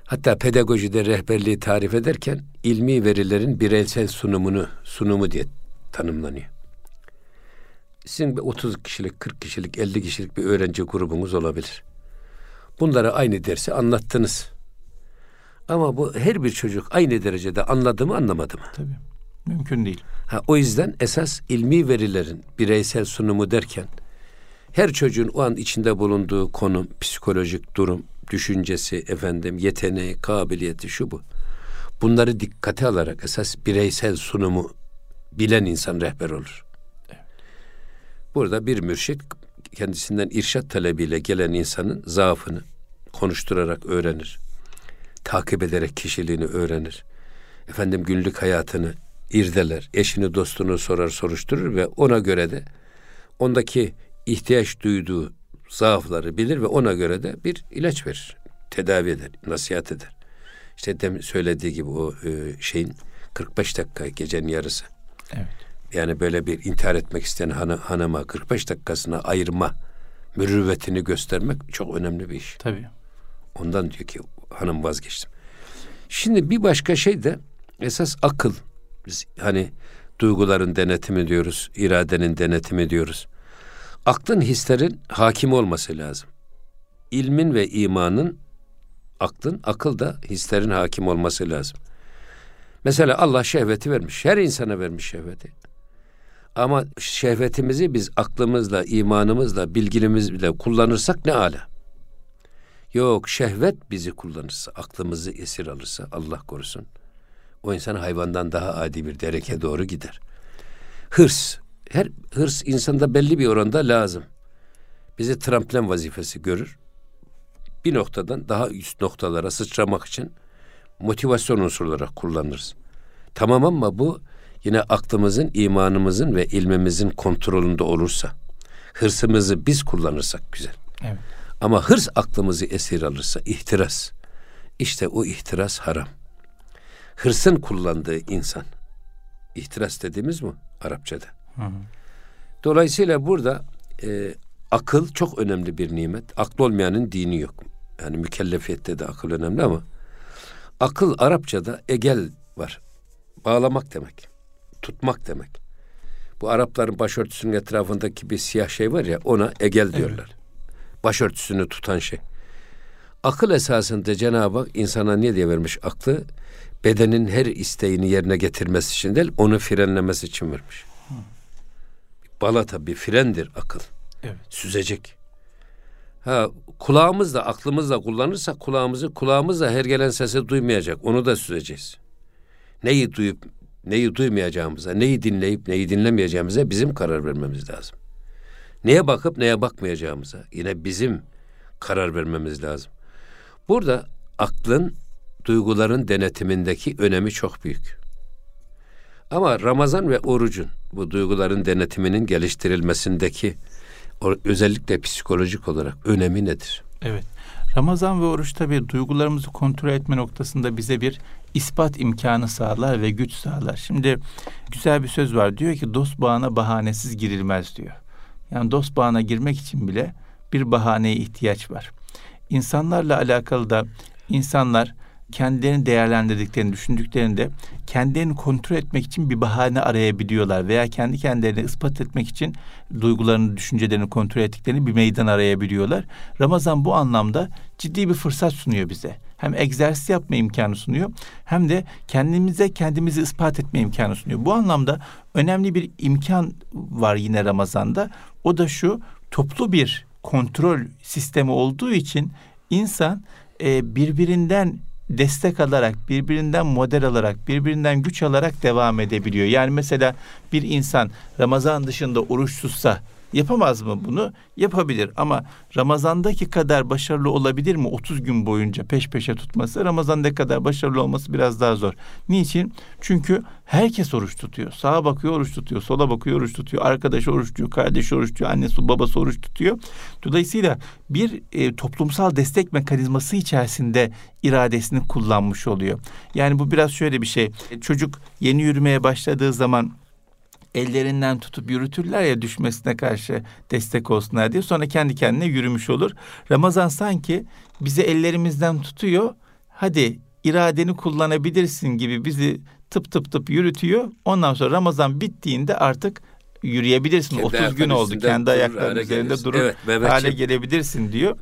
Hatta pedagojide rehberliği tarif ederken ilmi verilerin bireysel sunumunu sunumu diye tanımlanıyor. Sizin 30 kişilik, 40 kişilik, 50 kişilik bir öğrenci grubunuz olabilir. Bunlara aynı dersi anlattınız. Ama bu her bir çocuk aynı derecede anladı mı anlamadı mı? Tabii. Mümkün değil. Ha, o yüzden esas ilmi verilerin bireysel sunumu derken her çocuğun o an içinde bulunduğu konum, psikolojik durum, düşüncesi, efendim yeteneği, kabiliyeti şu bu. Bunları dikkate alarak esas bireysel sunumu bilen insan rehber olur. Burada bir mürşit kendisinden irşat talebiyle gelen insanın zaafını konuşturarak öğrenir. Takip ederek kişiliğini öğrenir. Efendim günlük hayatını irdeler. Eşini dostunu sorar soruşturur ve ona göre de ondaki ihtiyaç duyduğu zaafları bilir ve ona göre de bir ilaç verir. Tedavi eder, nasihat eder. İşte demin söylediği gibi o e, şeyin 45 dakika gecenin yarısı. Evet. Yani böyle bir intihar etmek isteyen hanı, hanıma 45 dakikasına ayırma mürüvvetini göstermek çok önemli bir iş. Tabii. Ondan diyor ki hanım vazgeçtim. Şimdi bir başka şey de esas akıl. Biz hani duyguların denetimi diyoruz, iradenin denetimi diyoruz aklın hislerin hakim olması lazım. ilmin ve imanın, aklın, akıl da hislerin hakim olması lazım. Mesela Allah şehveti vermiş. Her insana vermiş şehveti. Ama şehvetimizi biz aklımızla, imanımızla, bilgimizle kullanırsak ne ala. Yok şehvet bizi kullanırsa, aklımızı esir alırsa Allah korusun. O insan hayvandan daha adi bir dereke doğru gider. Hırs. Her hırs insanda belli bir oranda lazım. Bizi tramplen vazifesi görür. Bir noktadan daha üst noktalara sıçramak için motivasyon unsuru olarak kullanırız. Tamam ama bu yine aklımızın, imanımızın ve ilmimizin kontrolünde olursa, hırsımızı biz kullanırsak güzel. Evet. Ama hırs aklımızı esir alırsa ihtiras. İşte o ihtiras haram. Hırsın kullandığı insan. İhtiras dediğimiz mi Arapçada? Hı hı. Dolayısıyla burada e, akıl çok önemli bir nimet. Aklı olmayanın dini yok. Yani mükellefiyette de akıl önemli ama akıl Arapçada egel var. Bağlamak demek. Tutmak demek. Bu Arapların başörtüsünün etrafındaki bir siyah şey var ya ona egel diyorlar. Evet. Başörtüsünü tutan şey. Akıl esasında Cenab-ı Hak insana niye diye vermiş aklı? Bedenin her isteğini yerine getirmesi için değil, onu frenlemesi için vermiş. Balata bir frendir akıl. Evet. Süzecek. Ha kulağımızla, aklımızla kullanırsak kulağımızı kulağımızla her gelen sesi duymayacak. Onu da süzeceğiz. Neyi duyup neyi duymayacağımıza, neyi dinleyip neyi dinlemeyeceğimize bizim karar vermemiz lazım. Neye bakıp neye bakmayacağımıza yine bizim karar vermemiz lazım. Burada aklın duyguların denetimindeki önemi çok büyük. Ama Ramazan ve orucun bu duyguların denetiminin geliştirilmesindeki özellikle psikolojik olarak önemi nedir? Evet. Ramazan ve oruç tabi duygularımızı kontrol etme noktasında bize bir ispat imkanı sağlar ve güç sağlar. Şimdi güzel bir söz var diyor ki dost bağına bahanesiz girilmez diyor. Yani dost bağına girmek için bile bir bahaneye ihtiyaç var. İnsanlarla alakalı da insanlar kendilerini değerlendirdiklerini düşündüklerinde kendilerini kontrol etmek için bir bahane arayabiliyorlar veya kendi kendilerini ispat etmek için duygularını, düşüncelerini kontrol ettiklerini bir meydan arayabiliyorlar. Ramazan bu anlamda ciddi bir fırsat sunuyor bize. Hem egzersiz yapma imkanı sunuyor hem de kendimize kendimizi ispat etme imkanı sunuyor. Bu anlamda önemli bir imkan var yine Ramazan'da. O da şu toplu bir kontrol sistemi olduğu için insan e, birbirinden destek alarak, birbirinden model alarak, birbirinden güç alarak devam edebiliyor. Yani mesela bir insan Ramazan dışında oruç tutsa Yapamaz mı bunu? Yapabilir ama Ramazan'daki kadar başarılı olabilir mi 30 gün boyunca peş peşe tutması? Ramazan'da kadar başarılı olması biraz daha zor. Niçin? Çünkü herkes oruç tutuyor. Sağa bakıyor oruç tutuyor, sola bakıyor oruç tutuyor, arkadaş oruç tutuyor, kardeş oruç tutuyor, annesi babası oruç tutuyor. Dolayısıyla bir e, toplumsal destek mekanizması içerisinde iradesini kullanmış oluyor. Yani bu biraz şöyle bir şey. Çocuk yeni yürümeye başladığı zaman ellerinden tutup yürütürler ya düşmesine karşı destek olsunlar diye. Sonra kendi kendine yürümüş olur. Ramazan sanki bizi ellerimizden tutuyor. Hadi iradeni kullanabilirsin gibi bizi tıp tıp tıp yürütüyor. Ondan sonra Ramazan bittiğinde artık yürüyebilirsin. Kendi 30 gün oldu. Kendi ayaklarının üzerinde durur evet, hale gelebilirsin diyor.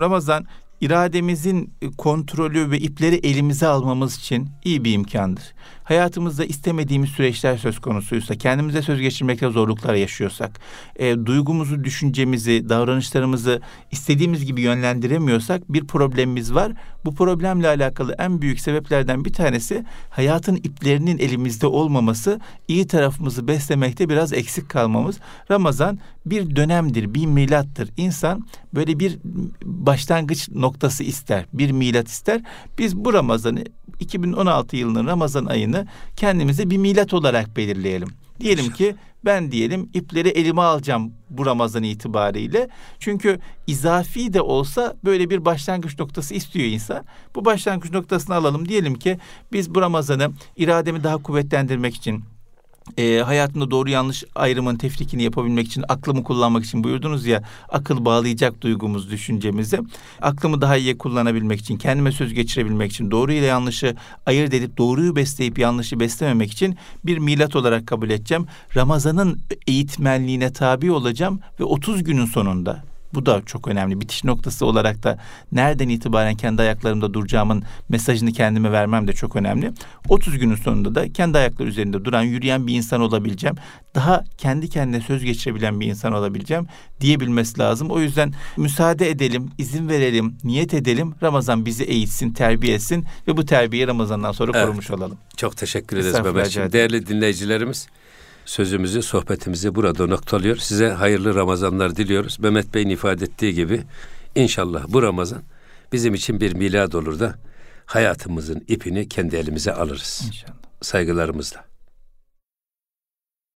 Ramazan irademizin kontrolü ve ipleri elimize almamız için iyi bir imkandır hayatımızda istemediğimiz süreçler söz konusuysa, kendimize söz geçirmekte zorluklar yaşıyorsak, e, duygumuzu, düşüncemizi, davranışlarımızı istediğimiz gibi yönlendiremiyorsak bir problemimiz var. Bu problemle alakalı en büyük sebeplerden bir tanesi hayatın iplerinin elimizde olmaması, iyi tarafımızı beslemekte biraz eksik kalmamız. Ramazan bir dönemdir, bir milattır. İnsan böyle bir başlangıç noktası ister, bir milat ister. Biz bu Ramazan'ı 2016 yılının Ramazan ayını kendimize bir milat olarak belirleyelim. Diyelim ki ben diyelim ipleri elime alacağım bu Ramazan itibariyle. Çünkü izafi de olsa böyle bir başlangıç noktası istiyor insan. Bu başlangıç noktasını alalım. Diyelim ki biz bu Ramazan'ı irademi daha kuvvetlendirmek için e, hayatında doğru yanlış ayrımın tefrikini yapabilmek için aklımı kullanmak için buyurdunuz ya akıl bağlayacak duygumuz düşüncemizi aklımı daha iyi kullanabilmek için kendime söz geçirebilmek için doğru ile yanlışı ayırt edip doğruyu besleyip yanlışı beslememek için bir milat olarak kabul edeceğim. Ramazan'ın eğitmenliğine tabi olacağım ve 30 günün sonunda Bu da çok önemli. Bitiş noktası olarak da nereden itibaren kendi ayaklarımda duracağımın mesajını kendime vermem de çok önemli. 30 günün sonunda da kendi ayakları üzerinde duran, yürüyen bir insan olabileceğim. Daha kendi kendine söz geçirebilen bir insan olabileceğim diyebilmesi lazım. O yüzden müsaade edelim, izin verelim, niyet edelim. Ramazan bizi eğitsin, terbiye etsin ve bu terbiyeyi Ramazan'dan sonra Evet. korumuş olalım. Çok teşekkür ederiz Mehmetciğim. Değerli dinleyicilerimiz sözümüzü, sohbetimizi burada noktalıyor. Size hayırlı Ramazanlar diliyoruz. Mehmet Bey'in ifade ettiği gibi inşallah bu Ramazan bizim için bir milad olur da hayatımızın ipini kendi elimize alırız. İnşallah. Saygılarımızla.